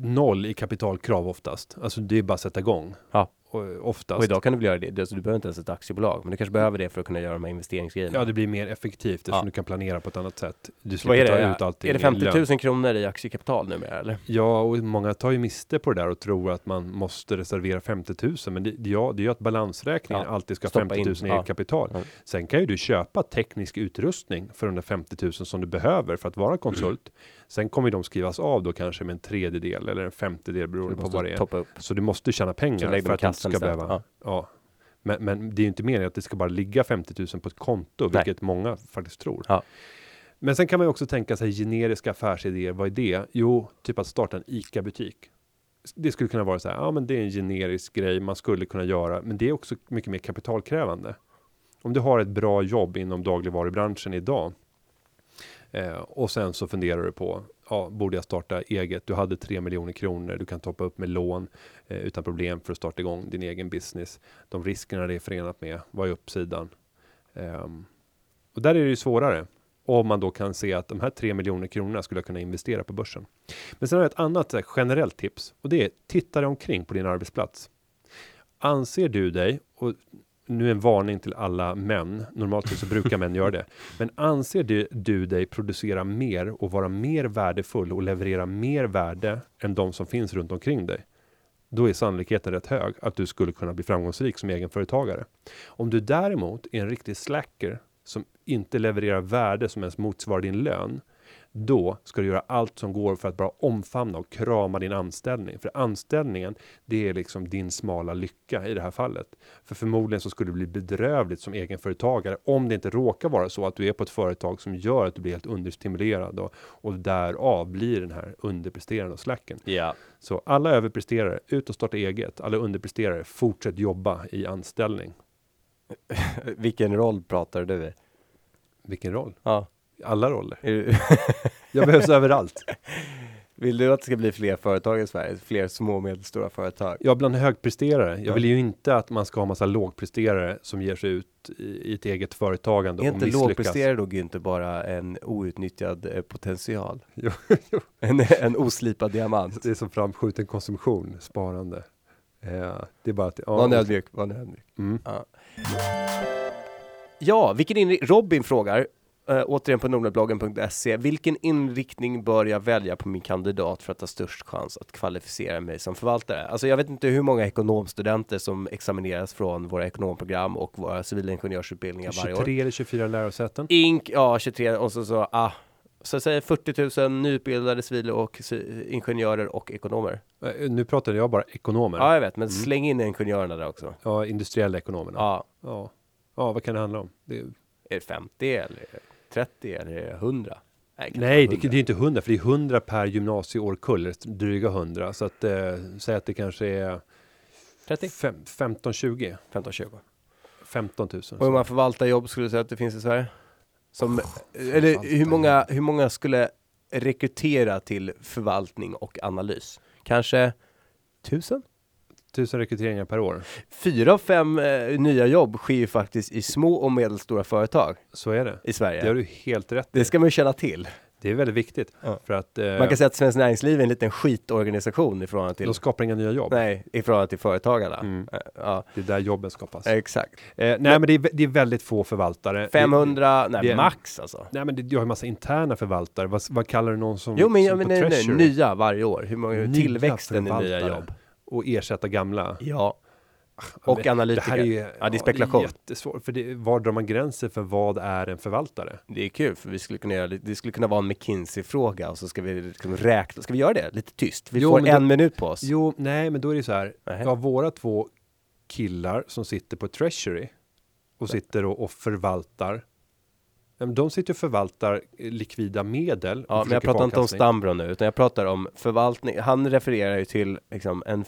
noll i kapitalkrav oftast. Alltså det är bara att sätta igång. Ja. Och, oftast. Och idag kan du väl göra det. Alltså, du behöver inte ens ett aktiebolag, men du kanske behöver det för att kunna göra de här investeringsgrejerna. Ja, det blir mer effektivt eftersom Ja. du kan planera på ett annat sätt. Du slipper ta det? ut allting Är det i 50 lön. 000 kronor i aktiekapital numera eller? Ja, och många tar ju miste på det där och tror att man måste reservera 50 000. Men det, ja, det är ju att balansräkningen Ja, alltid ska ha stoppa 50 000 in, i ja. kapital. Ja. Sen kan ju du köpa teknisk utrustning för de där 50 000 som du behöver för att vara konsult. Sen kommer de skrivas av då kanske med en tredjedel eller en femtedel beroende på vad det är. Så du måste tjäna pengar för att du inte ska behöva. Ja. Ja. Men, men det är ju inte meningen att det ska bara ligga 50 000 på ett konto, Nej. vilket många faktiskt tror. Ja. Men sen kan man ju också tänka sig generiska affärsidéer. Vad är det? Jo, typ att starta en ICA-butik. Det skulle kunna vara så här, ja men det är en generisk grej man skulle kunna göra, men det är också mycket mer kapitalkrävande. Om du har ett bra jobb inom dagligvarubranschen idag eh, och sen så funderar du på, ja, borde jag starta eget? Du hade 3 miljoner kronor, du kan toppa upp med lån eh, utan problem för att starta igång din egen business. De riskerna det är förenat med, vad är uppsidan? Eh, och där är det ju svårare. Om man då kan se att de här 3 miljoner kronorna skulle jag kunna investera på börsen. Men sen har jag ett annat här, generellt tips och det är titta dig omkring på din arbetsplats. Anser du dig, och nu är en varning till alla män, normalt så brukar män göra det, men anser du, du dig producera mer och vara mer värdefull och leverera mer värde än de som finns runt omkring dig? Då är sannolikheten rätt hög att du skulle kunna bli framgångsrik som egenföretagare. Om du däremot är en riktig slacker som inte levererar värde som ens motsvarar din lön, då ska du göra allt som går för att bara omfamna och krama din anställning. För anställningen, det är liksom din smala lycka i det här fallet. För förmodligen så skulle det bli bedrövligt som egenföretagare om det inte råkar vara så att du är på ett företag som gör att du blir helt understimulerad och, och därav blir den här underpresterande och slacken. Ja. Så alla överpresterare, ut och starta eget. Alla underpresterare, fortsätt jobba i anställning. Vilken roll pratar du i? Vilken roll? Ja. Alla roller. Jag behövs överallt. vill du att det ska bli fler företag i Sverige? Fler små och medelstora företag? Ja, bland högpresterare. Jag Ja. vill ju inte att man ska ha massa lågpresterare som ger sig ut i, ett eget företagande Är inte misslyckas. lågpresterare då inte bara en outnyttjad eh, potential? Jo, En, en oslipad diamant? Det är som framskjuten konsumtion, sparande. Eh, det är bara att... Ja, Var ödmjuk, var ödmjuk. mm. Ja. ja, vilken inriktning, Robin frågar, äh, återigen på nordnetbloggen.se, vilken inriktning bör jag välja på min kandidat för att ha störst chans att kvalificera mig som förvaltare? Alltså jag vet inte hur många ekonomstudenter som examineras från våra ekonomprogram och våra civilingenjörsutbildningar varje år. 23 eller 24 lärosäten. Ink, ja 23 och så så, ah, så säger 40 000 nyutbildade civil och ingenjörer och ekonomer. Eh, Nu pratade jag bara ekonomer. Ja, jag vet, men Mm. släng in ingenjörerna där också. Ja, industriella ekonomerna. Ja, Ja. ja, vad kan det handla om? Det, är det 50 eller 30 eller är det 100? Nej, nej, det, 100. det är inte 100, för det är 100 per gymnasieårkull, dryga 100. Så att eh, säg att det kanske är 30? fem, 15, 20, 15-20. 15 000. Och hur många förvaltarjobb skulle du säga att det finns i Sverige? Som, eller hur många, hur många skulle rekrytera till förvaltning och analys? Kanske tusen? Tusen rekryteringar per år. Fyra av fem eh, nya jobb sker ju faktiskt i små och medelstora företag Så är det. i Sverige. Det har du helt rätt i. Det ska man ju känna till. Det är väldigt viktigt. Ja. För att eh, Man kan säga att Svenskt Näringsliv är en liten skitorganisation i förhållande till, de skapar inga nya jobb. nej, i förhållande till företagarna. Mm. Eh, Ja, Det är där jobben skapas. exakt. Eh, nej, men det är, det är väldigt få förvaltare. 500, det nej är- max alltså. Nej, men det, du har ju massa interna förvaltare. Vad, vad kallar du någon som Jo men, som men nej, nej, nya varje år. Hur många, Nya tillväxten i nya jobb. Och ersätta gamla? Ja. Ja, Och men analytiker. Det här är ju, Ja, det är spekulation. Det är jättesvårt, för det, var drar man gränser för vad är en förvaltare? Det är kul för vi skulle kunna göra det, skulle kunna vara en McKinsey-fråga och så ska vi liksom räkna, ska vi göra det lite tyst? Vi Jo, får en då- minut på oss. Jo, nej, men då är det så här. Nähä. Ja, våra två killar som sitter på Treasury och sitter och, och förvaltar. De sitter och förvaltar eh, likvida medel. Ja, men jag pratar inte om. Stambro nu, utan jag pratar om förvaltning. Han refererar ju till liksom, en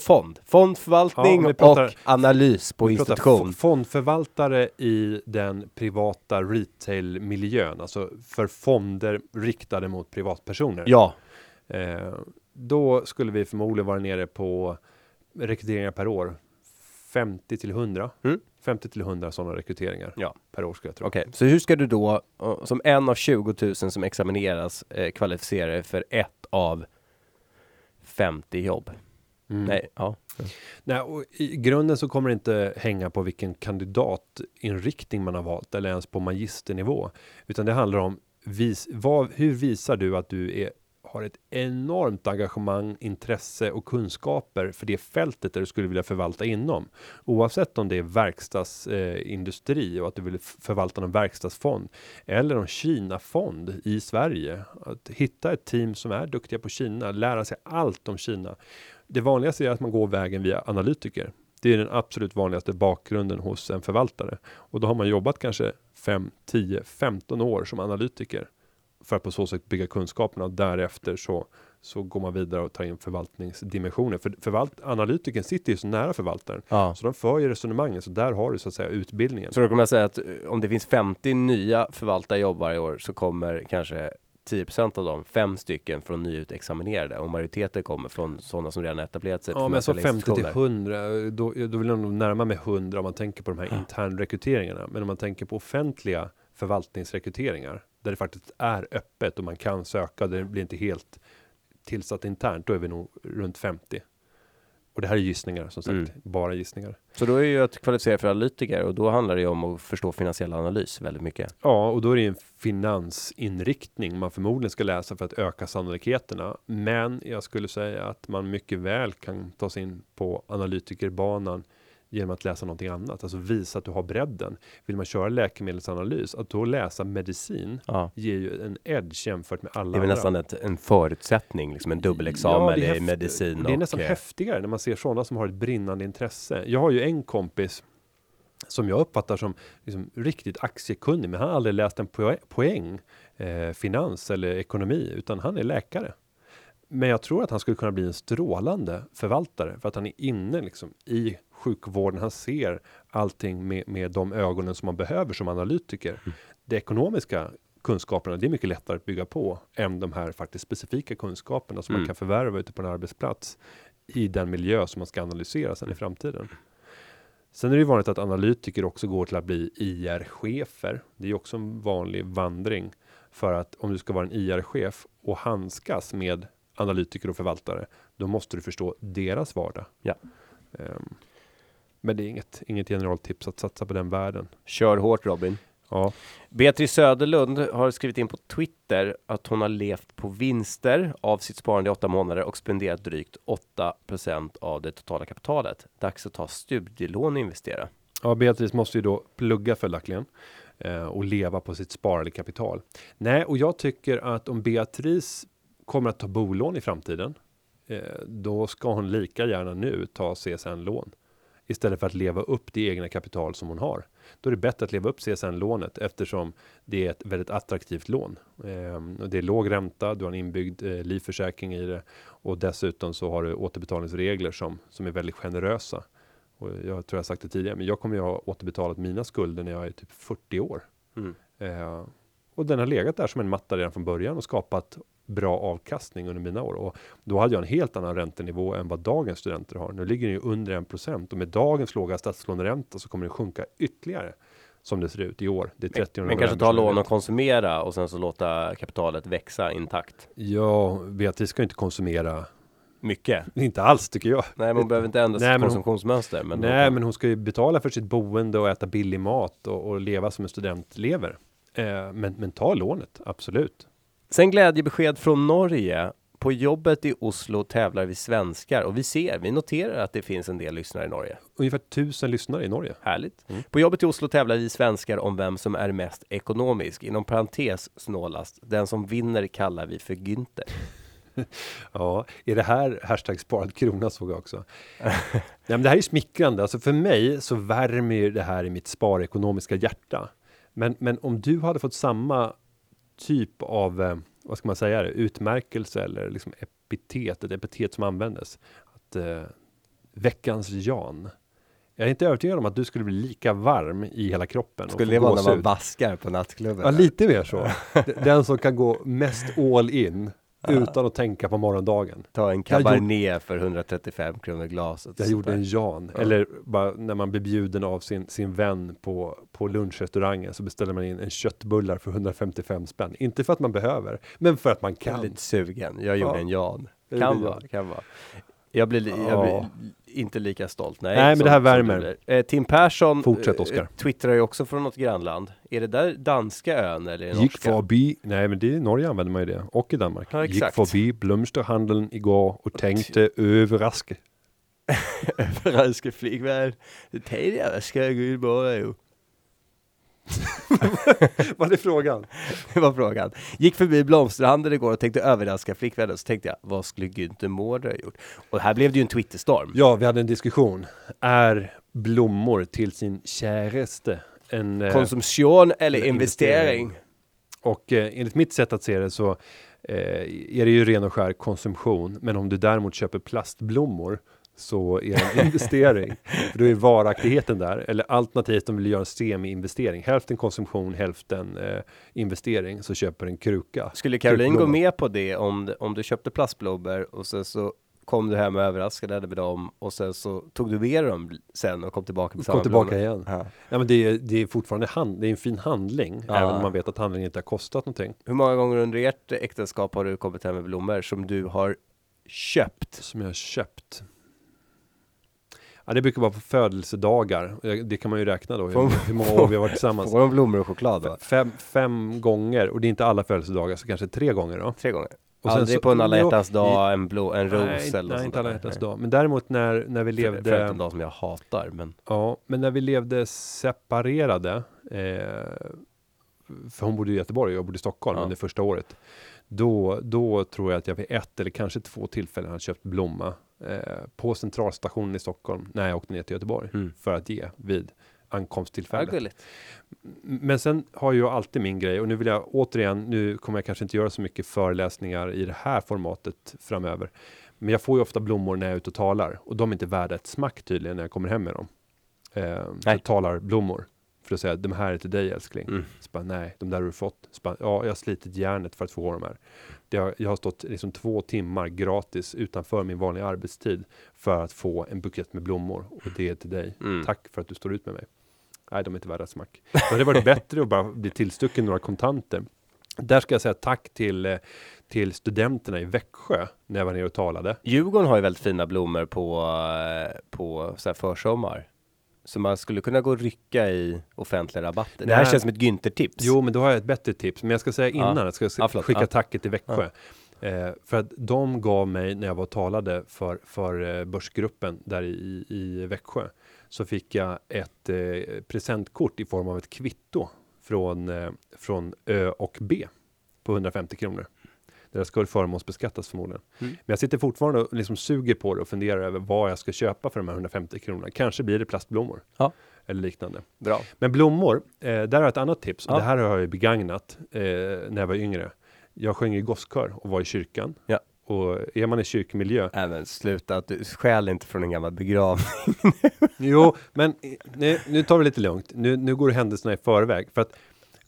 fond. Fondförvaltning Ja, pratar- och analys på institution. fo- Fondförvaltare i den privata retailmiljön, alltså för fonder riktade mot privatpersoner. Ja, Eh, då skulle vi förmodligen vara nere på rekryteringar per år. 50 till 100. Mm. 50 till 100 sådana rekryteringar Ja. per år skulle jag tro. okej. Så hur ska du då, eh, som en av 20 000 som examineras, eh, kvalificera dig för ett av 50 jobb? Mm. Nej, ja. Nej, och I grunden så kommer det inte hänga på vilken kandidatinriktning man har valt eller ens på magisternivå. Utan det handlar om vis, vad, hur visar du att du är, har ett enormt engagemang, intresse och kunskaper för det fältet där du skulle vilja förvalta inom. Oavsett om det är verkstadsindustri eh, och att du vill förvalta någon verkstadsfond eller om Kina-fond i Sverige. Att hitta ett team som är duktiga på Kina, lära sig allt om Kina. Det vanligaste är att man går vägen via analytiker. Det är den absolut vanligaste bakgrunden hos en förvaltare. Och då har man jobbat kanske 5, 10, 15 år som analytiker. För att på så sätt bygga kunskaperna och därefter så, så går man vidare och tar in förvaltningsdimensioner. För förvalt, analytikern sitter ju så nära förvaltaren. ja. Så de för ju resonemangen, så där har du så att säga utbildningen. Så då kommer jag säga att eh, om det finns 50 nya förvaltarjobb varje år så kommer kanske 10% av dem, fem stycken från nyutexaminerade och majoriteten kommer från sådana som redan etablerat sig Ja, men så finansiella 50 till institutioner. 100, då, då vill jag nog närma mig 100 om man tänker på de här Ja. internrekryteringarna. Men om man tänker på offentliga förvaltningsrekryteringar, där det faktiskt är öppet och man kan söka, det blir inte helt tillsatt internt, då är vi nog runt 50. Och det här är gissningar, som sagt, Mm. bara gissningar. Så då är ju att kvalificera för analytiker och då handlar det ju om att förstå finansiell analys väldigt mycket. Ja, och då är det en finansinriktning man förmodligen ska läsa för att öka sannolikheterna. Men jag skulle säga att man mycket väl kan ta sig in på analytikerbanan genom att läsa någonting annat, alltså visa att du har bredden. Vill man köra läkemedelsanalys, att då läsa medicin Ja. ger ju en edge jämfört med alla Det är väl andra. nästan ett, en förutsättning, liksom en dubbelexamen Ja, i medicin Det är och... nästan eh, häftigare när man ser sådana som har ett brinnande intresse. Jag har ju en kompis som jag uppfattar som liksom riktigt aktiekunnig, men han har aldrig läst en poäng, poäng eh, finans eller ekonomi, utan han är läkare. Men jag tror att han skulle kunna bli en strålande förvaltare för att han är inne liksom i sjukvården. Han ser allting med, med de ögonen som man behöver som analytiker. Det ekonomiska kunskaperna, det är mycket lättare att bygga på än de här faktiskt specifika kunskaperna som Mm. man kan förvärva ute på en arbetsplats i den miljö som man ska analysera sen i framtiden. Sen är det ju vanligt att analytiker också går till att bli IR-chefer. Det är också en vanlig vandring för att om du ska vara en IR-chef och handskas med analytiker och förvaltare, då måste du förstå deras vardag. Ja. Ehm, men det är inget, inget generaltips att satsa på den världen. Kör hårt Robin. Ja, Beatrice Söderlund har skrivit in på Twitter att hon har levt på vinster av sitt sparande i åtta månader och spenderat drygt 8% av det totala kapitalet. Dags att ta studielån och investera. ja Beatrice måste ju då plugga följaktligen eh, och leva på sitt sparade kapital. Nej, och jag tycker att om Beatrice kommer att ta bolån i framtiden, eh, då ska hon lika gärna nu ta CSN-lån istället för att leva upp det egna kapital som hon har. Då är det bättre att leva upp CSN-lånet eftersom det är ett väldigt attraktivt lån. Och det är låg ränta, du har en inbyggd eh, livförsäkring i det och dessutom så har du återbetalningsregler som, som är väldigt generösa. Och jag tror jag sagt det tidigare, men jag kommer ju ha återbetalat mina skulder när jag är typ 40 år. Mm. Eh, och den har legat där som en matta redan från början och skapat bra avkastning under mina år. Och då hade jag en helt annan räntenivå än vad dagens studenter har. Nu ligger den ju under 1% och med dagens låga statslåneränta så kommer det sjunka ytterligare som det ser ut i år. Det är 30 Men kanske ta lån och konsumera och sen så låta kapitalet växa intakt. Ja, Beatrice ska ju inte konsumera. Mycket. Inte alls tycker jag. Nej, men hon behöver inte ändra Nej, sitt men konsumtionsmönster. Men Nej, men hon ska ju betala för sitt boende och äta billig mat och, och leva som en student lever. Eh, men, men ta lånet, absolut. Sen glädjebesked från Norge. På jobbet i Oslo tävlar vi svenskar och vi ser, vi noterar att det finns en del lyssnare i Norge. Ungefär tusen lyssnare i Norge. Härligt. Mm. På jobbet i Oslo tävlar vi svenskar om vem som är mest ekonomisk. Inom parentes snålast. Den som vinner kallar vi för Günther. Ja, är det här hashtag sparad krona såg jag också. Nej, men det här är smickrande. Alltså för mig så värmer ju det här i mitt sparekonomiska hjärta. Men, men om du hade fått samma typ av, eh, vad ska man säga, det, utmärkelse eller liksom epitet, ett epitet som användes. Att, eh, veckans Jan. Jag är inte övertygad om att du skulle bli lika varm i hela kroppen. Skulle det vara när man gåshud. vaskar på nattklubben? Ja, lite mer så. Den som kan gå mest all in utan att tänka på morgondagen. Ta en Jag gjorde- cabernet för 135 kronor glaset. Jag gjorde en Jan. Ja. Eller bara när man blir bjuden av sin, sin vän på, på lunchrestaurangen så beställer man in en köttbullar för 155 spänn. Inte för att man behöver, men för att man Jag kan. lite sugen. Jag gjorde Ja. en Jan. Jag Kan vara, kan vara. Jag blir, li- jag Ja. blir inte lika stolt. Nej, Nej, men som- det här värmer. Eh, Tim Persson Fortsätt, eh, Oscar. twittrar ju också från något grannland. Är det där danska ön eller är det Gick norska? förbi, nej men det är i Norge använder man ju det, och i Danmark. Ja, Gick förbi blomsterhandeln igår och tänkte överraska. Franska flygvärd. Tidigare ska jag in bara ju. Vad är frågan? Det var frågan. Gick förbi blomsterhandeln igår och tänkte överraska flickvännen. Så tänkte jag, vad skulle Günther Mårder ha gjort? Och här blev det ju en Twitterstorm. Ja, vi hade en diskussion. Är blommor till sin käraste en... eh, Konsumtion eller eller investering? investering. Och eh, enligt mitt sätt att se det så eh, är det ju ren och skär konsumtion. Men om du däremot köper plastblommor så är det en investering. För då är varaktigheten där. Eller alternativt om du vill göra en semi-investering. Hälften konsumtion, hälften eh, investering. Så köper en kruka. Skulle Caroline gå med på det om, om du köpte plastblommor och sen så kom du hem och överraskade med dem och sen så tog du med dem sen och kom tillbaka med samma Kom tillbaka blommor? igen. Ja. Ja, men det, är, det är fortfarande hand, det är en fin handling. Ja. Även om man vet att handlingen inte har kostat någonting. Hur många gånger under ert äktenskap har du kommit hem med blommor som du har köpt? Som jag har köpt. Ja, det brukar vara på födelsedagar. Eh, Det kan man ju räkna då. Hur, hur många år vi har varit tillsammans. Får de blommor och choklad då? Fem, fem gånger. Och det är inte alla födelsedagar, så kanske tre gånger då. Tre gånger? Och sen Aldrig så- på en alla hjärtans dag, en, blå, en ros nej, eller nej, inte alla hjärtans dag. Men däremot när, när vi För- levde... Förutom en dag som jag hatar, men Ja, men när vi levde separerade. Eh, för hon bodde i Göteborg och jag bodde i Stockholm Ja. under första året. Då, då tror jag att jag vid ett eller kanske två tillfällen hade köpt blomma eh, på centralstationen i Stockholm när jag åkte ner till Göteborg Mm. för att ge vid ankomsttillfället. Men sen har jag alltid min grej och nu vill jag återigen, nu kommer jag kanske inte göra så mycket föreläsningar i det här formatet framöver. Men jag får ju ofta blommor när jag är ute och talar och de är inte värda ett smack tydligen när jag kommer hem med dem. Eh, Nej. jag talar blommor för att säga de här är till dig älskling. Mm. Så bara, nej, de där har du fått. Så bara, ja, jag har slitit järnet för att få de här. Det har, jag har stått liksom två timmar gratis utanför min vanliga arbetstid för att få en bukett med blommor och det är till dig. Mm. Tack för att du står ut med mig. Nej, de är inte värda smack. Det hade varit bättre att bara bli tillstucken några kontanter. Där ska jag säga tack till, eh, till studenterna i Växjö när jag var nere och talade. Djurgården har ju väldigt fina blommor på, eh, på så här försommar. Så man skulle kunna gå och rycka i offentliga rabatter. Det här känns som ett Günther-tips. Jo, men då har jag ett bättre tips. Men jag ska säga innan, Ja. jag ska Ja, skicka Ja. tacket till Växjö. Eh, för att de gav mig, när jag var talade för, för eh, Börsgruppen där i, i Växjö, så fick jag ett eh, presentkort i form av ett kvitto från, eh, från Ö och B på 150 kronor. Där ska förmånsbeskattas förmodligen. Mm. Men jag sitter fortfarande och liksom suger på det och funderar över vad jag ska köpa för de här 150 kronorna. Kanske blir det plastblommor. Ja. Eller liknande. Bra. Men blommor, eh, där har jag ett annat tips. Och Ja. det här har jag ju begagnat eh, när jag var yngre. Jag sjöng i gosskör och var i kyrkan. Ja. Och är man i kyrkmiljö. Även sluta, att du stjäl inte från en gammal begravning. jo, men eh, nu, nu tar vi lite lugnt. Nu, nu går händelserna i förväg. För att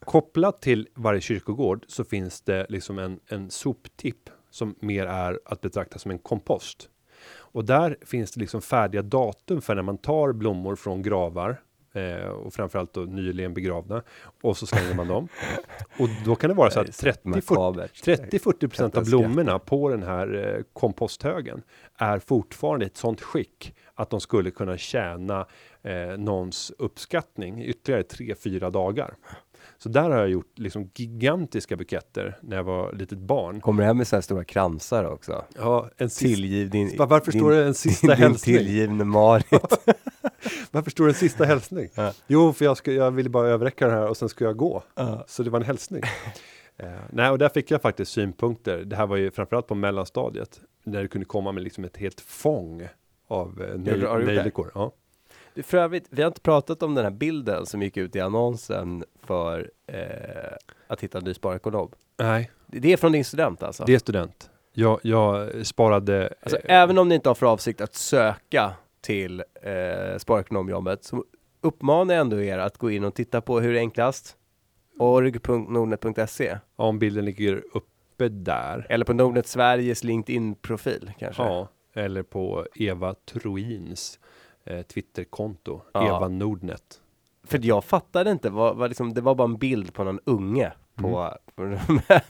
kopplat till varje kyrkogård så finns det liksom en, en soptipp som mer är att betrakta som en kompost. Och där finns det liksom färdiga datum för när man tar blommor från gravar eh, och framförallt då nyligen begravna och så slänger man dem. Och då kan det vara så att 30-40 Makabert. 30-40 procent av Kapten blommorna på den här eh, komposthögen är fortfarande i ett sånt skick att de skulle kunna tjäna eh, någons uppskattning ytterligare 3-4 dagar. Så där har jag gjort liksom gigantiska buketter när jag var litet barn. Kommer du hem med så här stora kransar också? Ja, en sista, Tillgiv din... Va- varför din, står det en sista din, din hälsning? tillgivne Marit. Varför står det en sista hälsning? Ja. Jo, för jag, ska, jag ville bara överräcka den här och sen ska jag gå. Ja. Så det var en hälsning. eh, nej, och där fick jag faktiskt synpunkter. Det här var ju framförallt på mellanstadiet. När det kunde komma med liksom ett helt fång av eh, du- du nejlikor. Ja. För övrigt, vi har inte pratat om den här bilden som gick ut i annonsen för eh, att hitta en ny sparekonom. Nej, Det är från din student alltså? det är student. Jag, jag sparade... alltså eh, även om ni inte har för avsikt att söka till eh, sparekonomjobbet så uppmanar jag ändå er att gå in och titta på hur det är enklast. org.nordnet.se om bilden ligger uppe där. eller på Nordnet Sveriges LinkedIn-profil kanske. Ja, eller på Eva Troins eh, Twitterkonto. Ja. Eva Nordnet. För jag fattade inte, vad, vad liksom, det var bara en bild på någon unge. På,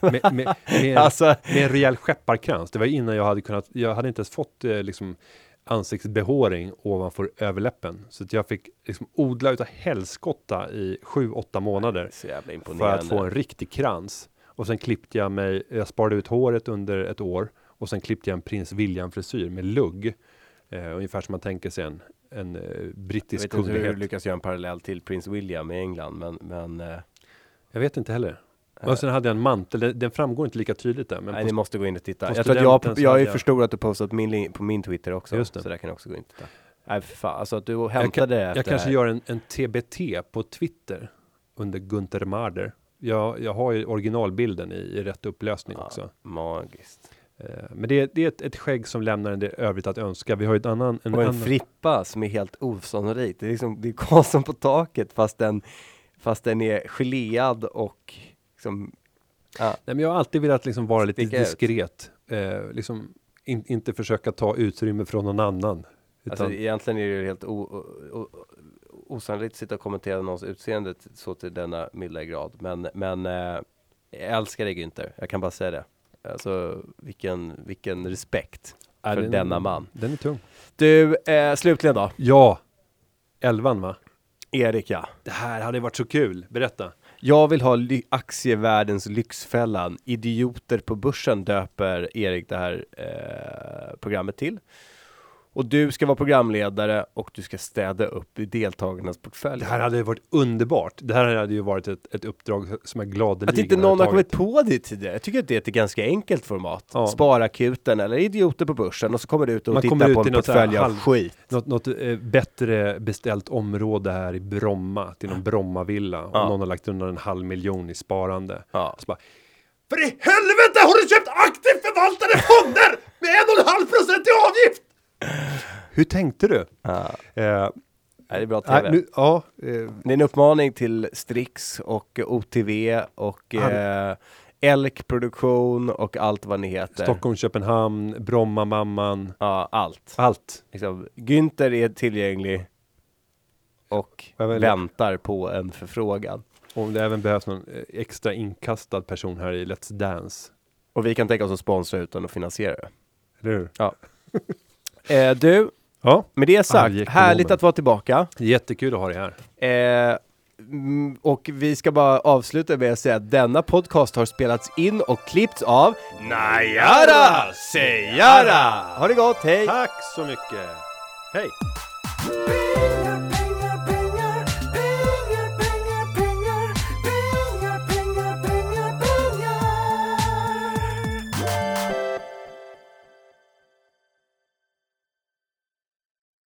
Med, med, med, alltså, med en rejäl skepparkrans. Det var innan jag hade kunnat, jag hade inte ens fått eh, liksom ansiktsbehåring ovanför överläppen. Så att jag fick liksom odla utav helskotta i sju, åtta månader så jävla för att få en riktig krans. Och sen klippte jag mig, jag sparade ut håret under ett år och sen klippte jag en prins William frisyr med lugg. Eh, ungefär som man tänker sig en, en eh, Jag brittisk vet inte hur du lyckas göra en parallell till prins William i England, men, men eh, Jag vet inte heller. Och sen hade jag en mantel, den, den framgår inte lika tydligt där. Men nej, ni måste gå in och titta. Jag tror att jag, jag har ju jag- förstorat och postat min, på min Twitter också, Just det. så där kan jag också gå in och titta. Nej, för fan, alltså att du Jag, hämtade kan, efter jag kanske här. gör en, en TBT på Twitter under Gunther Marder. Jag, jag har ju originalbilden i, i rätt upplösning Ja, också. Magiskt. Eh, men det, är- det är ett, ett skägg som lämnar en del övrigt att önska. Vi har ju ett annan... En Och en annan frippa som är helt osannolikt. Det är liksom, det är Karlsson på taket fast den, fast den är geléad och liksom, ja, nej, men jag har alltid velat liksom vara lite Sticka diskret. Eh, liksom in, inte försöka ta utrymme från någon annan. Utan, alltså egentligen är det ju helt o, o, o, osannolikt att sitta och kommentera någons utseende så till denna milda grad. Men, men eh, jag älskar dig Günther, jag kan bara säga det. Alltså vilken, vilken respekt för den- denna man. Den är tung. Du, eh, slutligen då. Ja, elvan va? Erik ja. Det här hade varit så kul. Berätta. Jag vill ha ly- aktievärldens Lyxfällan. Idioter på börsen döper Erik det här eh, programmet till. Och du ska vara programledare och du ska städa upp i deltagarnas Det portföljer. här hade varit underbart. Det här hade ju varit ett, ett uppdrag som jag gladeligen Att inte någon har kommit på det tidigare. Jag tycker att det är ett ganska enkelt format. Ja. Sparakuten eller idioter på börsen och så kommer du ut och Man tittar kommer på ut en portfölj av skit. Något, något eh, bättre beställt område här i Bromma, till någon Brommavilla. Och Ja. någon har lagt undan en halv miljon i sparande. Ja. Så bara, För i helvete har du köpt aktivt förvaltade fonder med en och en halv procent i avgift! Hur tänkte du? Ja. Eh, Det är bra TV. nu, ja, eh, Det är en uppmaning till Strix och OTV och eh, Elk Produktion och allt vad ni heter. Stockholm, Köpenhamn, Bromma, mamman, Ja, allt. allt. Liksom, Günther är tillgänglig och väntar på en förfrågan. Om det även behövs någon eh, extra inkastad person här i Let's Dance. Och vi kan tänka oss att sponsra utan att finansiera det. Eller hur? Eh, du, Ja, med det sagt, ekonomen. härligt att vara tillbaka. jättekul att ha dig här. Eh, mm, och vi ska bara avsluta med att säga att denna podcast har spelats in och klippts av Najara Sejara! Ha det gott, hej! Tack så mycket! Hej!